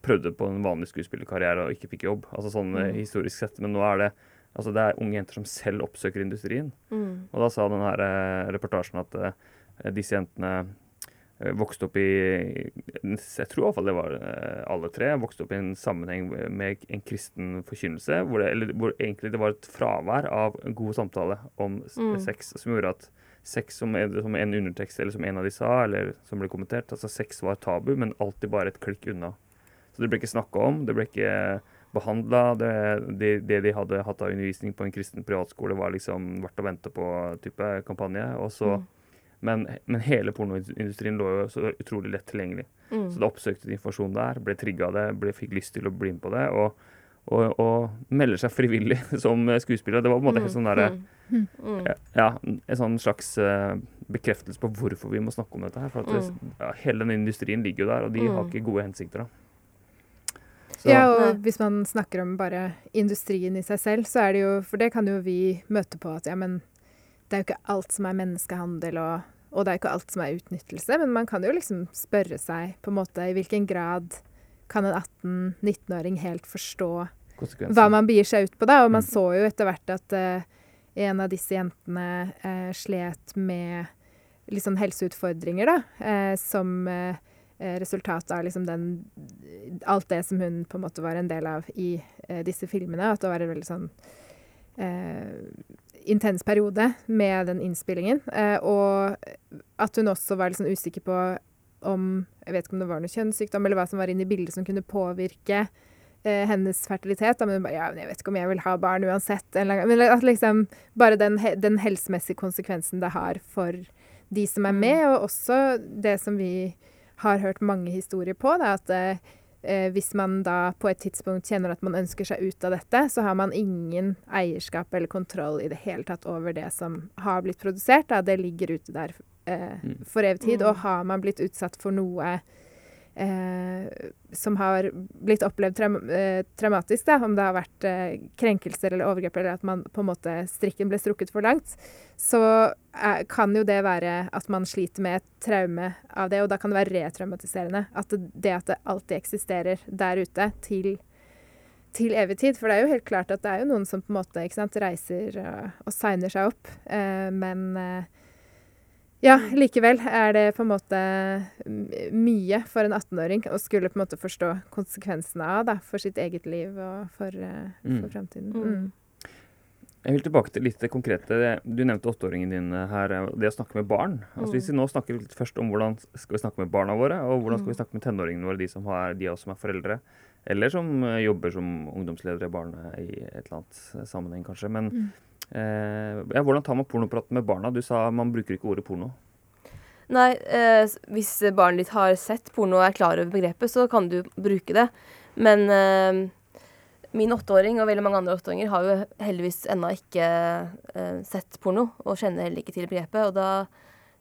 prøvde på en vanlig skuespillerkarriere og ikke fikk jobb. Altså sånn eh, Mm. historisk sett. Men nå er det altså det er unge jenter som selv oppsøker industrien. Mm. Og da sa den her eh, reportasjen at eh, disse jentene vokste opp i Jeg tror iallfall det var eh, alle tre. Vokste opp i en sammenheng med en kristen forkynnelse, hvor det, eller, hvor egentlig det var et fravær av god samtale om Mm. sex, som gjorde at sex som som en undertekst, eller som en av de sa, eller som ble kommentert altså Sex var tabu, men alltid bare et klikk unna. Så det ble ikke snakka om, det ble ikke behandla. Det, det, det de hadde hatt av undervisning på en kristen privatskole, var liksom verdt å vente på-type kampanje. Og så, Mm. Men, men hele pornoindustrien lå jo så utrolig lett tilgjengelig. Mm. Så da oppsøkte de informasjon der, ble trigga av det, ble, fikk lyst til å bli med på det. Og, og, og melder seg frivillig (laughs) som skuespiller. Det var på en måte helt sånn derre Mm. Mm. ja, en sånn slags eh, bekreftelse på hvorfor vi må snakke om dette her. For at det, Mm. ja, hele den industrien ligger jo der, og de har Mm. ikke gode hensikter. da. Så, Ja, og hvis man snakker om bare industrien i seg selv, så er det jo For det kan jo vi møte på at ja, men det er jo ikke alt som er menneskehandel, og, og det er jo ikke alt som er utnyttelse. Men man kan jo liksom spørre seg på en måte i hvilken grad kan en 18-19-åring helt forstå hva man begir seg ut på, da. Og man mm. så jo etter hvert at uh, en av disse jentene uh, slet med liksom helseutfordringer, da, uh, som resultat av liksom den Alt det som hun på en måte var en del av i disse filmene. At det var en veldig sånn intens periode med den innspillingen. og at hun også var liksom usikker på om Jeg vet ikke om det var noe kjønnssykdom eller hva som var inne i bildet som kunne påvirke eh, hennes fertilitet. Da. Men hun bare Ja, men jeg vet ikke om jeg vil ha barn uansett. Eller, men at liksom Bare den, den helsemessige konsekvensen det har for de som er mm. med, og også det som vi har hørt mange historier på, da, at eh, hvis man da på et tidspunkt kjenner at man ønsker seg ut av dette, så har man ingen eierskap eller kontroll i det hele tatt over det som har blitt produsert. Da. Det ligger ute der eh, mm. for evig tid. Og mm. har man blitt utsatt for noe eh, som har blitt opplevd traum eh, traumatisk, da, om det har vært eh, krenkelser eller overgrep, eller at man på en måte strikken ble strukket for langt, så eh, kan jo det være at man sliter med et traume av det, og da kan det være retraumatiserende. At det, det at det alltid eksisterer der ute til til evig tid. For det er jo helt klart at det er jo noen som på en måte sant, reiser og, og signer seg opp. Eh, men eh, ja, likevel er det på en måte mye for en 18-åring å skulle på en måte forstå konsekvensene av da, for sitt eget liv og for, uh, for mm. fremtiden. Mm. mm. Jeg vil tilbake til litt det konkrete. Du nevnte åtteåringen din her. Det å snakke med barn. Altså Hvis vi nå snakker litt først om hvordan skal vi snakke med barna våre, og hvordan skal vi mm. snakke med tenåringene våre, de, som har, de av oss som er foreldre, eller som eh, jobber som ungdomsledere i barnet i et eller annet sammenheng, kanskje. Men mm. Eh, ja, hvordan tar man pornoprat med barna? Du sa man bruker ikke ordet porno. Nei, eh, hvis barnet ditt har sett porno og er klar over begrepet, så kan du bruke det. Men eh, min åtteåring og veldig mange andre åtteåringer har jo heldigvis ennå ikke eh, sett porno, og kjenner heller ikke til begrepet. Og da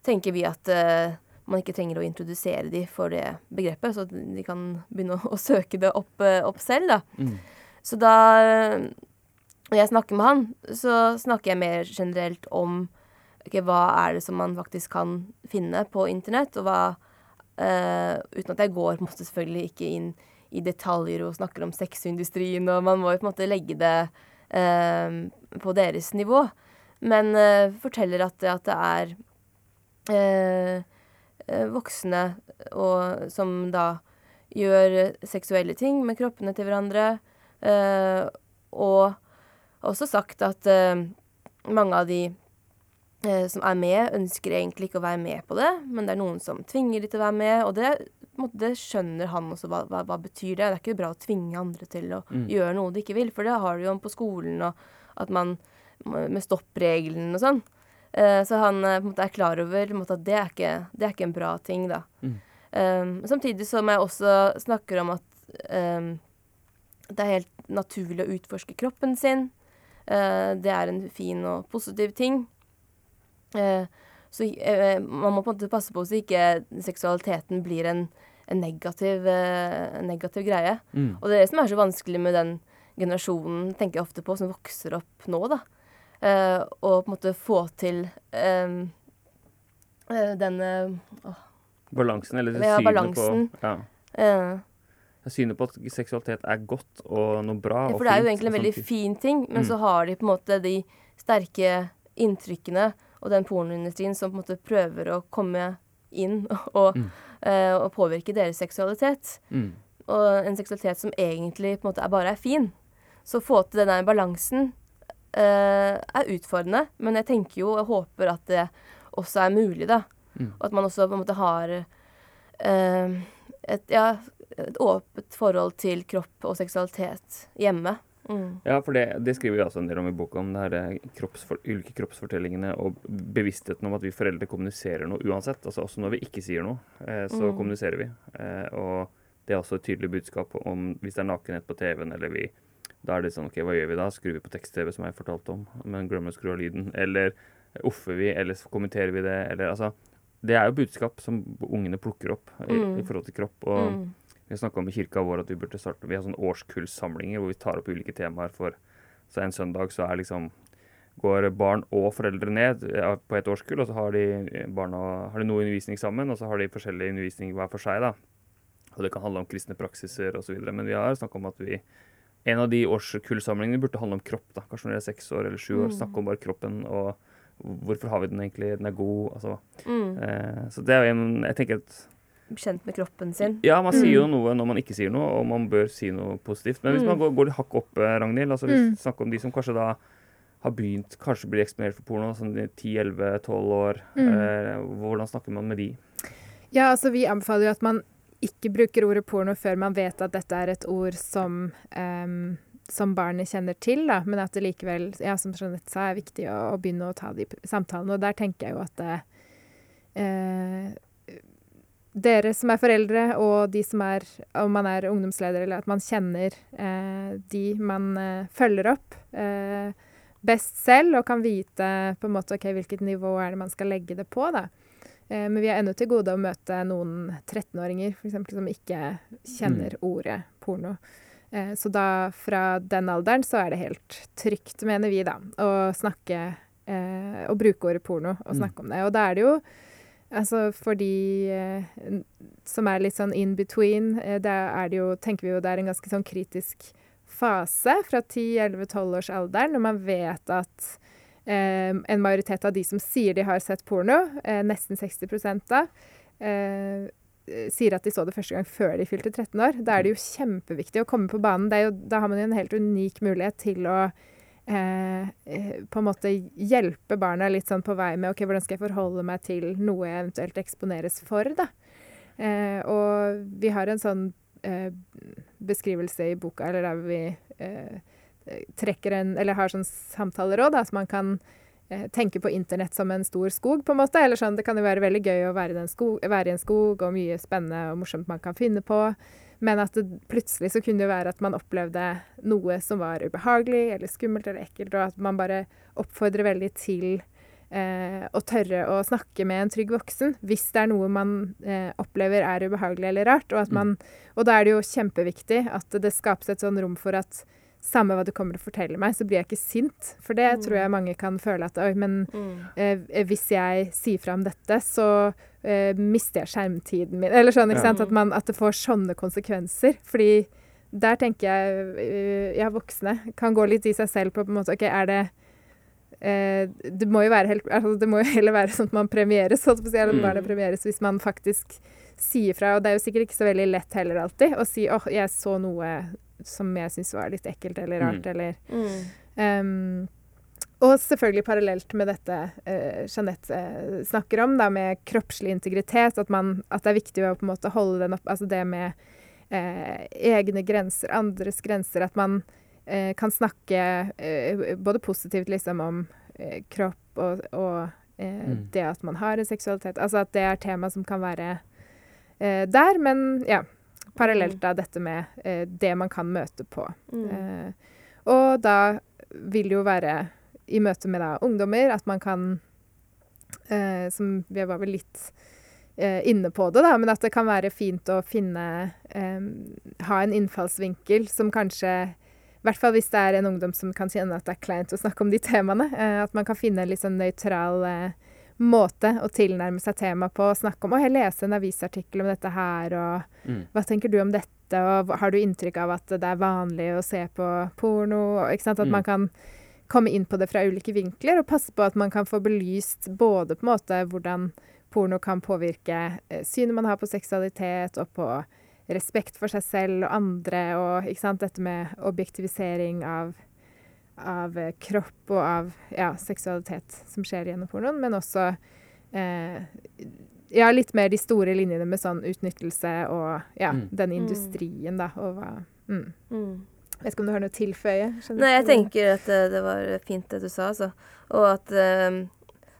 tenker vi at eh, man ikke trenger å introdusere de for det begrepet, så de kan begynne å, å søke det opp, eh, opp selv, da. Mm. Så da når jeg snakker med han, så snakker jeg mer generelt om okay, hva er det som man faktisk kan finne på internett, og hva uh, Uten at jeg går på en måte selvfølgelig ikke inn i detaljer og snakker om sexindustrien, og man må jo på en måte legge det uh, på deres nivå. Men uh, forteller at, at, det er voksne og, som da gjør seksuelle ting med kroppene til hverandre, og også sagt at uh, mange av de uh, som er med, ønsker egentlig ikke å være med på det, men det er noen som tvinger de til å være med, og det, måte, det skjønner han også. Hva, hva, hva, betyr det? Det er ikke bra å tvinge andre til å mm. gjøre noe de ikke vil, for det har du jo på skolen, og at man med stoppregelen og sånn. Uh, så han på en måte er klar over måte, at det er, ikke, det er, ikke, en bra ting, da. Mm. Um, samtidig som jeg også snakker om at um, det er helt naturlig å utforske kroppen sin. Eh, det er en fin og positiv ting. Eh, så eh, man må på en måte passe på så ikke seksualiteten blir en, en negativ, en negativ greie. Mm. Og det er det som er så vanskelig med den generasjonen, tenker jeg ofte på, som vokser opp nå, da. og på en måte få til den Balansen, eller ja, balansen. på ja synet på at seksualitet er godt og noe bra. Ja, for det er jo egentlig en veldig fin ting, men mm. så har de på en måte de sterke inntrykkene og den pornoindustrien som på en måte prøver å komme inn (laughs) og, mm. uh, og påvirke deres seksualitet. Mm. Og en seksualitet som egentlig på en måte er bare er fin. Så å få til den der balansen uh, er utfordrende, men jeg tenker jo og håper at det også er mulig, da. Mm. Og at man også på en måte har uh, et, ja, et åpent forhold til kropp og seksualitet hjemme. Mm. Ja, for det, det, skriver vi også en del om i boka, om det her eh, kroppsfor, ulike kroppsfortellingene og bevisstheten om at vi foreldre kommuniserer noe uansett. Altså også når vi ikke sier noe, eh, så mm. kommuniserer vi. Eh, og det er også et tydelig budskap om hvis det er nakenhet på TV-en, eller vi Da er det sånn OK, hva gjør vi da? Skrur vi på tekst-TV, som jeg fortalte om, men glemmer å skru av lyden? Eller offer vi, eller kommenterer vi det? Eller altså Det er jo budskap som ungene plukker opp i, mm. i forhold til kropp. og mm vi snakka om i kirka vår at vi burde starte Vi har sånne årskullsamlinger hvor vi tar opp ulike temaer for Så en søndag så er liksom går barn og foreldre ned på et årskull, og så har de, barna, har de noe undervisning sammen, og så har de forskjellig undervisning hver for seg. da. Og det kan handle om kristne praksiser osv. Men vi har snakka om at vi en av de årskullsamlingene burde handle om kropp. da, Kanskje når det er seks år eller sju år. Mm. Snakke om bare kroppen og hvorfor har vi den egentlig, den er god. altså. Mm. Eh, så det er jo en Jeg tenker at Kjent med kroppen sin. ja, man sier jo Mm. noe når man ikke sier noe, og man bør si noe positivt. Men hvis Mm. man går, går litt hakk opp, eh, Ragnhild, altså hvis Mm. snakker om de som kanskje da har begynt, kanskje blir eksponert for porno, sånn 10-11-12 år. Mm. Eh, hvordan snakker man med de? Ja, altså vi anbefaler jo at man ikke bruker ordet porno før man vet at dette er et ord som, um som barnet kjenner til, da. Men at det likevel, ja, som Jeanette sa, er viktig å, å begynne å ta de samtalene. Og der tenker jeg jo at det, eh, dere som er foreldre, og de som er Om man er ungdomsleder, eller at man kjenner eh, de man eh, følger opp eh, best selv, og kan vite på en måte okay, hvilket nivå er det man skal legge det på, da. Eh, men vi er ennå til gode å møte noen 13-åringer for eksempel, som ikke kjenner ordet porno. Eh, så da, fra den alderen, så er det helt trygt, mener vi, da, å snakke eh, Å bruke ordet porno og Mm. snakke om det. Og da er det jo Altså for de eh, som er litt sånn in between, eh, da er tenker vi jo det er en ganske sånn kritisk fase fra 10-11-12 års alder, når man vet at eh, en majoritet av de som sier de har sett porno, eh, nesten 60 da, eh, sier at de så det første gang før de fylte 13 år. Da er det jo kjempeviktig å komme på banen. Jo, da har man jo en helt unik mulighet til å eh, eh, på en måte hjelpe barna litt sånn på vei med ok, hvordan skal jeg forholde meg til noe jeg eventuelt eksponeres for, da. Eh, og vi har en sånn eh, beskrivelse i boka, eller der vi eh, trekker en Eller har sånn samtaleråd, da, så man kan tenke på internett som en stor skog, på en måte. Eller sånn, det kan jo være veldig gøy å være, i skog, være i en skog, og mye spennende og morsomt man kan finne på. Men at det plutselig så kunne det være at man opplevde noe som var ubehagelig eller skummelt eller ekkelt, og at man bare oppfordrer veldig til eh, å tørre å snakke med en trygg voksen hvis det er noe man eh, opplever er ubehagelig eller rart. Og, at man, og da er det jo kjempeviktig at det skapes et sånn rom for at samme hva du kommer til å fortelle meg, så blir jeg ikke sint. For det Mm. tror jeg mange kan føle at oi, men Mm. eh, hvis jeg sier fra om dette, så eh, mister jeg skjermtiden min. Eller sånn, ikke Ja. sant? At, man, at det får sånne konsekvenser. Fordi der tenker jeg uh, ja, voksne kan gå litt i seg selv på på en måte OK, er det uh, det må jo være helt, altså det må jo heller være sånn at man premieres, holdt på å si, eller Mm. barna premieres hvis man faktisk sier fra. Og det er jo sikkert ikke så veldig lett heller alltid å si åh, jeg så noe som jeg syns var litt ekkelt eller rart, Mm. eller Mm. Um, og selvfølgelig parallelt med dette uh, Jeanette eh, snakker om, da, med kroppslig integritet, at, man, at det er viktig å på en måte holde den opp Altså det med uh, egne grenser, andres grenser, at man kan snakke både positivt liksom om kropp og, og Mm. det at man har en seksualitet. Altså at det er tema som kan være der, men ja. Parallelt da dette med det man kan møte på. Mm. Og da vil det jo være i møte med da ungdommer at man kan eh, Som vi var vel litt eh, inne på det, da, men at det kan være fint å finne eh, Ha en innfallsvinkel som kanskje i hvert fall hvis det er en ungdom som kan kjenne at det er kleint å snakke om de temaene. Eh, at man kan finne en litt sånn nøytral eh, måte å tilnærme seg temaet på. og Snakke om å lese en avisartikkel om dette her, og Mm. hva tenker du om dette, og har du inntrykk av at det er vanlig å se på porno? Ikke sant? At Mm. man kan komme inn på det fra ulike vinkler, og passe på at man kan få belyst både på en måte hvordan porno kan påvirke eh, synet man har på seksualitet, og på respekt for seg selv og andre, og ikke sant? dette med objektivisering av, av eh, kropp og av ja, seksualitet som skjer gjennom pornoen, men også eh, ja, litt mer de store linjene med sånn utnyttelse og ja, Mm. den Mm. industrien, da. Og hva mm. Mm. Vet ikke om du har noe å tilføye? Nei, jeg tenker at eh, det var fint det du sa, altså. Og at uh,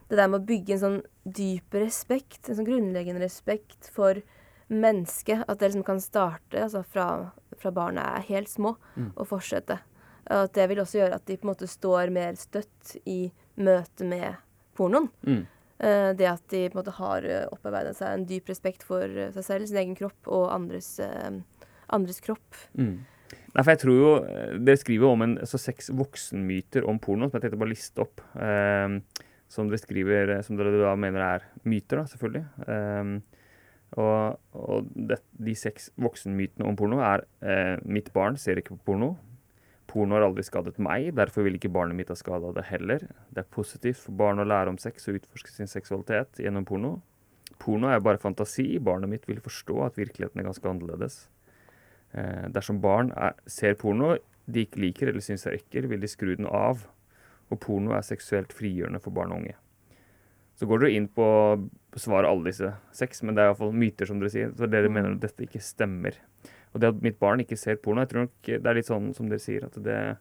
det der med å bygge en sånn dyp respekt, en sånn grunnleggende respekt for mennesket, at det liksom kan starte altså fra, fra barna er helt små, Mm. og fortsette. Og at det vil også gjøre at de på en måte står mer støtt i møte med pornoen. Mm. Uh, det at de på en måte har uh, opparbeidet seg en dyp respekt for eh, seg selv, sin egen kropp og andres, eh, andres kropp. Mm. Nei, for jeg tror jo eh, Dere skriver om en, altså seks voksenmyter om porno, som jeg tenkte bare liste opp. Um, som dere skriver, eh, som dere da mener er myter, da, selvfølgelig. Um, Og, og det, de seks voksenmytene om porno er uh, mitt barn ser ikke på porno. Porno har aldri skadet meg, derfor vil ikke barnet mitt ha skada det heller. Det er positivt for barn å lære om sex og utforske sin seksualitet gjennom porno. Porno er bare fantasi. Barnet mitt vil forstå at virkeligheten er ganske annerledes. Eh, dersom barn er, ser porno de ikke liker eller syns er ekkel, vil de skru den av. Og porno er seksuelt frigjørende for barn og unge. Så går dere inn på å besvare alle disse seks, men det er iallfall myter, som dere sier. Så dere Mm. mener at dette ikke stemmer. Og det at mitt barn ikke ser porno, jeg tror nok det er litt sånn som dere sier, at det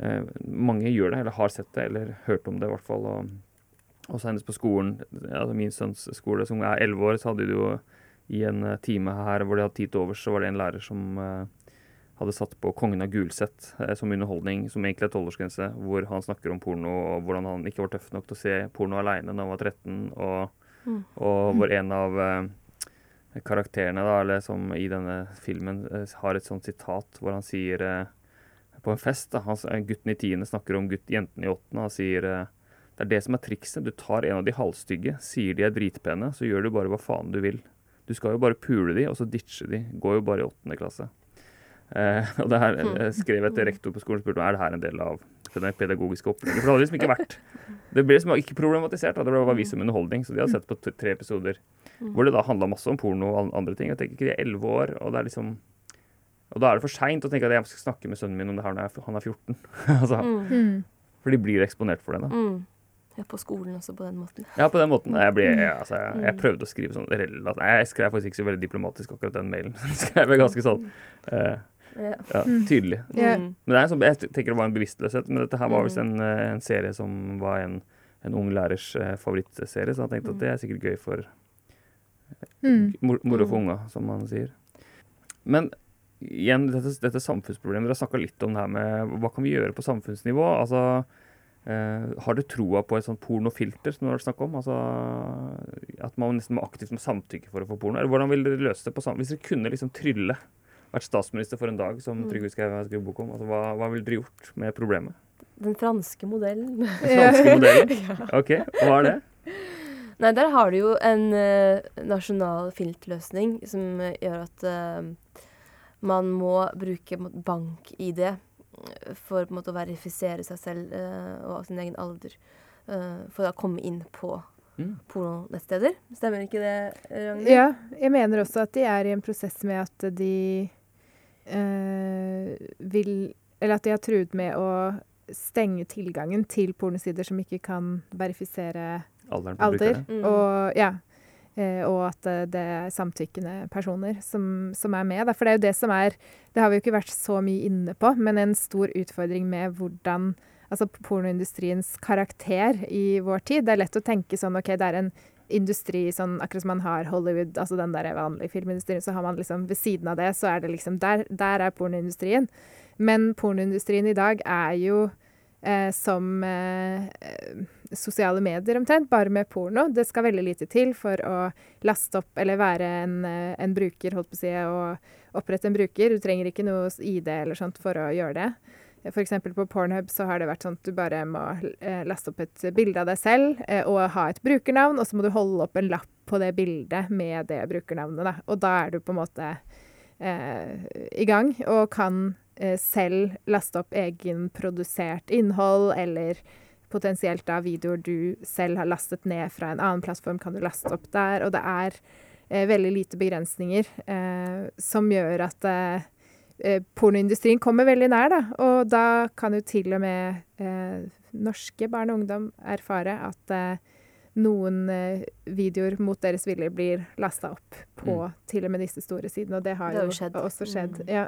eh, Mange gjør det, eller har sett det, eller hørt om det i hvert fall. Og, og senest på skolen, altså min sønns skole, som er elleve år, så hadde de jo i en eh, time her hvor de hadde tid til overs, så var det en lærer som eh, hadde satt på 'Kongen av Gulset' eh, som underholdning, som egentlig er tolvårsgrense, hvor han snakker om porno og hvordan han ikke var tøff nok til å se porno aleine da han var 13, og, Mm. og hvor en av karakterene da, eller som i denne filmen har et sånt sitat hvor han sier på en fest da, han, Gutten i tiende snakker om gutt, jenten i åttende. Han sier det er det som er trikset. Du tar en av de halvstygge, sier de er dritpene, så gjør du bare hva faen du vil. Du skal jo bare pule de, og så ditche de. Går jo bare i åttende klasse. Eh, og det her eh, skrev jeg til rektor på skolen og spurte om er det her en del av det pedagogiske opplegget. For det hadde liksom ikke vært. Det ble liksom ikke problematisert. Det ble bare vist som underholdning. Så de hadde sett på tre episoder hvor det da handla masse om porno og andre ting. Jeg tenker ikke de er elleve år, og det er liksom og da er det for seint å tenke at jeg skal snakke med sønnen min om det her når jeg han er 14. (laughs) altså. Mm. For de blir eksponert for det. da. Mm. Ja, på skolen også, på den måten. Ja, på den måten. Jeg, ble, jeg, altså, jeg, jeg Mm. prøvde å skrive sånn relativt jeg skrev faktisk ikke så veldig diplomatisk akkurat den mailen. (laughs) Jeg skrev ganske sånn uh, Ja. ja, Mm. tydelig. Mm. Men det er sånn, jeg tenker det var en bevisstløshet. Men dette her var Mm. visst en, eh, en serie som var en, en ung lærers eh, favorittserie, så jeg tenkte Mm. at det er sikkert gøy for Mm. mor- moro for Mm. unga, som man sier. Men igjen, dette, dette samfunnsproblemet. Dere har snakka litt om det her med hva kan vi gjøre på samfunnsnivå. Altså, har du troa på et sånt pornofilter som du har snakket om? Altså, at man nesten må aktivt må samtykke for å få porno? Eller hvordan vil dere løse det på sam Hvis dere kunne liksom trylle, vært statsminister for en dag, som Mm. Trygve Skau skrev bok om, altså, hva, hva ville dere gjort med problemet? Den franske modellen. Den franske modellen? (laughs) OK, hva er det? Nei, der har du jo en uh, nasjonal filtløsning som eh, gjør at uh, man må bruke bank-ID eh, for på en måte, å verifisere seg selv eh, og sin egen alder. eh, for å komme inn på Mm. pornonettsteder. Stemmer ikke det, Ragnhild? Ja, jeg mener også at de er i en prosess med at de eh, vil Eller at de har truet med å stenge tilgangen til pornosider som ikke kan verifisere alder. Mm. Og, ja, og at eh, det er samtykkende personer som, som er med. da. For det er jo det som er Det har vi jo ikke vært så mye inne på, men en stor utfordring med hvordan Altså pornoindustriens karakter i vår tid. Det er lett å tenke sånn OK, det er en industri sånn akkurat som man har Hollywood, altså den der vanlige filmindustrien, så har man liksom ved siden av det, så er det liksom Der, der er pornoindustrien. Men pornoindustrien i dag er jo eh, som eh, eh, sosiale medier omtrent, bare med porno. Det skal veldig lite til for å laste opp eller være en, eh, en bruker, holdt på å si, og opprette en bruker. Du trenger ikke noe ID eller sånt for å gjøre det. Eksempel på Pornhub så har det vært sånn at du bare må eh, laste opp et bilde av deg selv og ha et brukernavn, og så må du holde opp en lapp på det bildet med det brukernavnet. Da. Og da er du på en måte eh, i gang og kan selv laste opp egenprodusert innhold, eller potensielt da videoer du selv har lastet ned fra en annen plattform, kan du laste opp der. Og det er eh, veldig lite begrensninger eh, som gjør at eh, eh, pornoindustrien kommer veldig nær, da. Og da kan jo til og med eh, norske barn og ungdom erfare at eh, noen eh, videoer mot deres vilje blir lasta opp på til og med disse store sidene, og det har, Det har jo skjedd. også skjedd. Mm. Ja.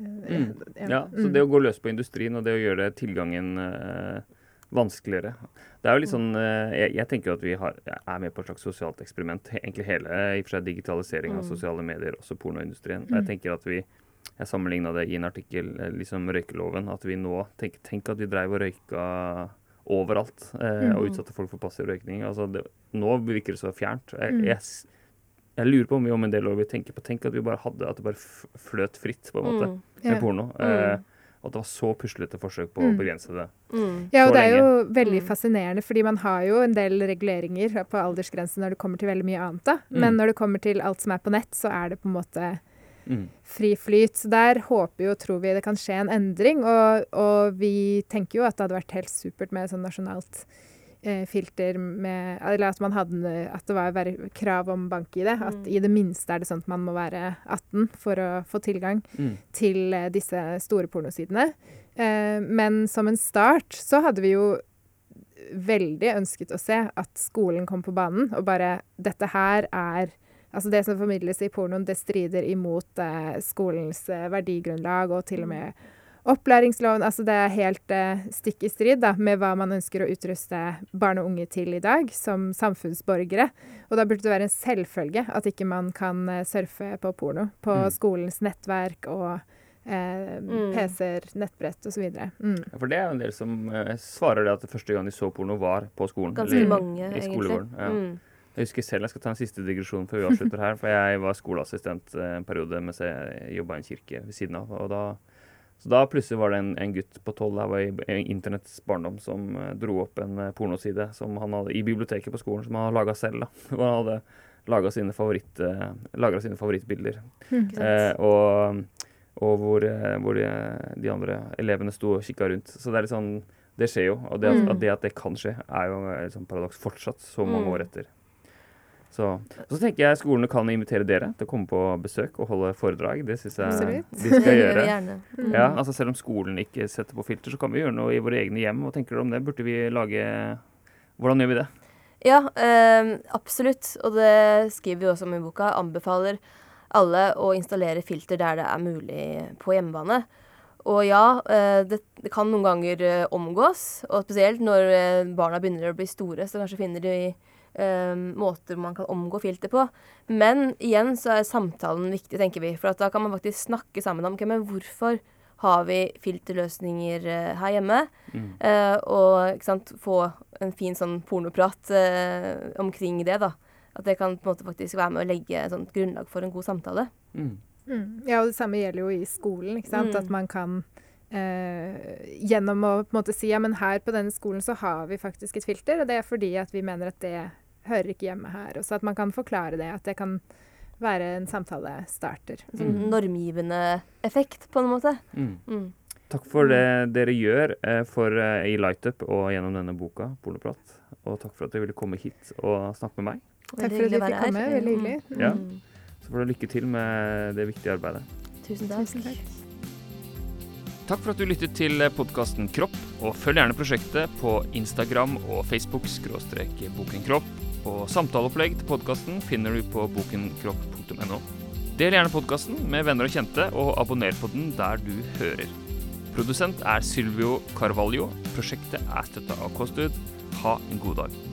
Mm. Ja, så Mm. det å gå løs på industrien og det å gjøre tilgangen eh, vanskeligere Det er jo litt sånn eh, jeg, jeg tenker jo at vi har, er med på et slags sosialt eksperiment. Egentlig hele i og for seg digitalisering av Mm. sosiale medier, også pornoindustrien. Mm. Jeg tenker at vi jeg sammenligna det i en artikkel, eh, liksom røykeloven, at vi nå tenk, tenk at vi dreiv og røyka overalt eh, og Mm. utsatte folk for passiv røykning. Altså det, nå virker det så fjernt. Jeg, Mm. jeg, jeg lurer på om vi om en del år vil tenke på Tenk at vi bare hadde at det bare fløt fritt, på en måte Mm. med Ja. porno. Mm. Eh, At det var så puslete forsøk på å Mm. begrense det. Mm. Ja, og det er jo veldig Mm. fascinerende, fordi man har jo en del reguleringer på aldersgrensen når det kommer til veldig mye annet, da. Men Mm. når det kommer til alt som er på nett, så er det på en måte Mm. fri flyt. Så der håper vi og tror vi det kan skje en endring, og, og vi tenker jo at det hadde vært helt supert med sånn nasjonalt eh, filter med Eller at man hadde at det var krav om bank-ID. At Mm. i det minste er det sånn at man må være 18 for å få tilgang Mm. til eh, disse store pornosidene. Eh, men som en start så hadde vi jo veldig ønsket å se at skolen kom på banen og bare Dette her er Altså det som formidles i pornoen, det strider imot eh, skolens eh, verdigrunnlag og til og med opplæringsloven. Altså det er helt eh, stikk i strid da, med hva man ønsker å utruste barn og unge til i dag som samfunnsborgere. Og da burde det være en selvfølge at ikke man kan eh, surfe på porno på Mm. skolens nettverk og eh, Mm. PC-er, nettbrett osv. Mm. Ja, For det er jo en del som eh, svarer det at det første gang de så porno, var på skolen. Ganske eller mange, i egentlig. Ja. Mm. Jeg husker selv, jeg skal ta en siste digresjon før vi avslutter her. For jeg var skoleassistent eh, en periode mens jeg jobba i en kirke ved siden av. Og da, så da plutselig var det en, en gutt på tolv, her var i, internetts barndom, som eh, dro opp en eh, pornoside som han hadde i biblioteket på skolen, som han hadde laga selv. da. (laughs) Hvor han hadde laga sine, favoritt, eh, sine favorittbilder. Ikke? Eh, og og hvor, hvor de, de andre elevene sto og kikka rundt. Så det er litt sånn Det skjer jo. Og det at, Mm. at det at det kan skje, er jo et sånt paradoks fortsatt, så mange Mm. år etter. Så, så tenker jeg skolene kan invitere dere til å komme på besøk og holde foredrag. Det syns jeg Absolutt. de skal (laughs) gjøre. Mm. Ja, altså Selv om skolen ikke setter på filter, så kan vi gjøre noe i våre egne hjem. Hva tenker dere om det? Burde vi lage Hvordan gjør vi det? Ja, øh, absolutt. Og det skriver vi også om i boka. Anbefaler alle å installere filter der det er mulig på hjemmebane. Og ja, eh, det, det kan noen ganger eh, omgås, og spesielt når eh, barna begynner å bli store, så kanskje finner de måter man kan omgå filter på. Men igjen så er samtalen viktig, tenker vi. For at da kan man faktisk snakke sammen om okay, men hvorfor har vi filterløsninger eh, her hjemme. Mm. Eh, og ikke sant, få en fin sånn pornoprat eh, omkring det, da. At det kan på en måte faktisk være med å legge et sånt grunnlag for en god samtale. Mm. Mm. Ja, og det samme gjelder jo i skolen. ikke sant? Mm. At man kan eh, gjennom å på en måte si ja, men her på denne skolen så har vi faktisk et filter, og det er fordi at vi mener at det hører ikke hjemme her. Og så at man kan forklare det, at det kan være en samtalestarter. En sånn Mm. normgivende effekt, på en måte. Mm. Mm. Takk for det dere gjør eh, for, eh, i Lightup og gjennom denne boka, Pornoprat. Og takk for at dere ville komme hit og snakke med meg. Takk for at dere du fikk komme. Veldig hyggelig. Mm. Ja. Mm. Så får dere lykke til med det viktige arbeidet. Tusen takk. Tusen takk. Takk for at du lyttet til podkasten Kropp, og følg gjerne prosjektet på Instagram og Facebook skråstrek bokenkropp. Og samtaleopplegg til podkasten finner du på bokenkropp.no. Del gjerne podkasten med venner og kjente, og abonner på den der du hører. Produsent er Silvio Carvalho. Prosjektet er støtta av KOSTUD. Ha en god dag.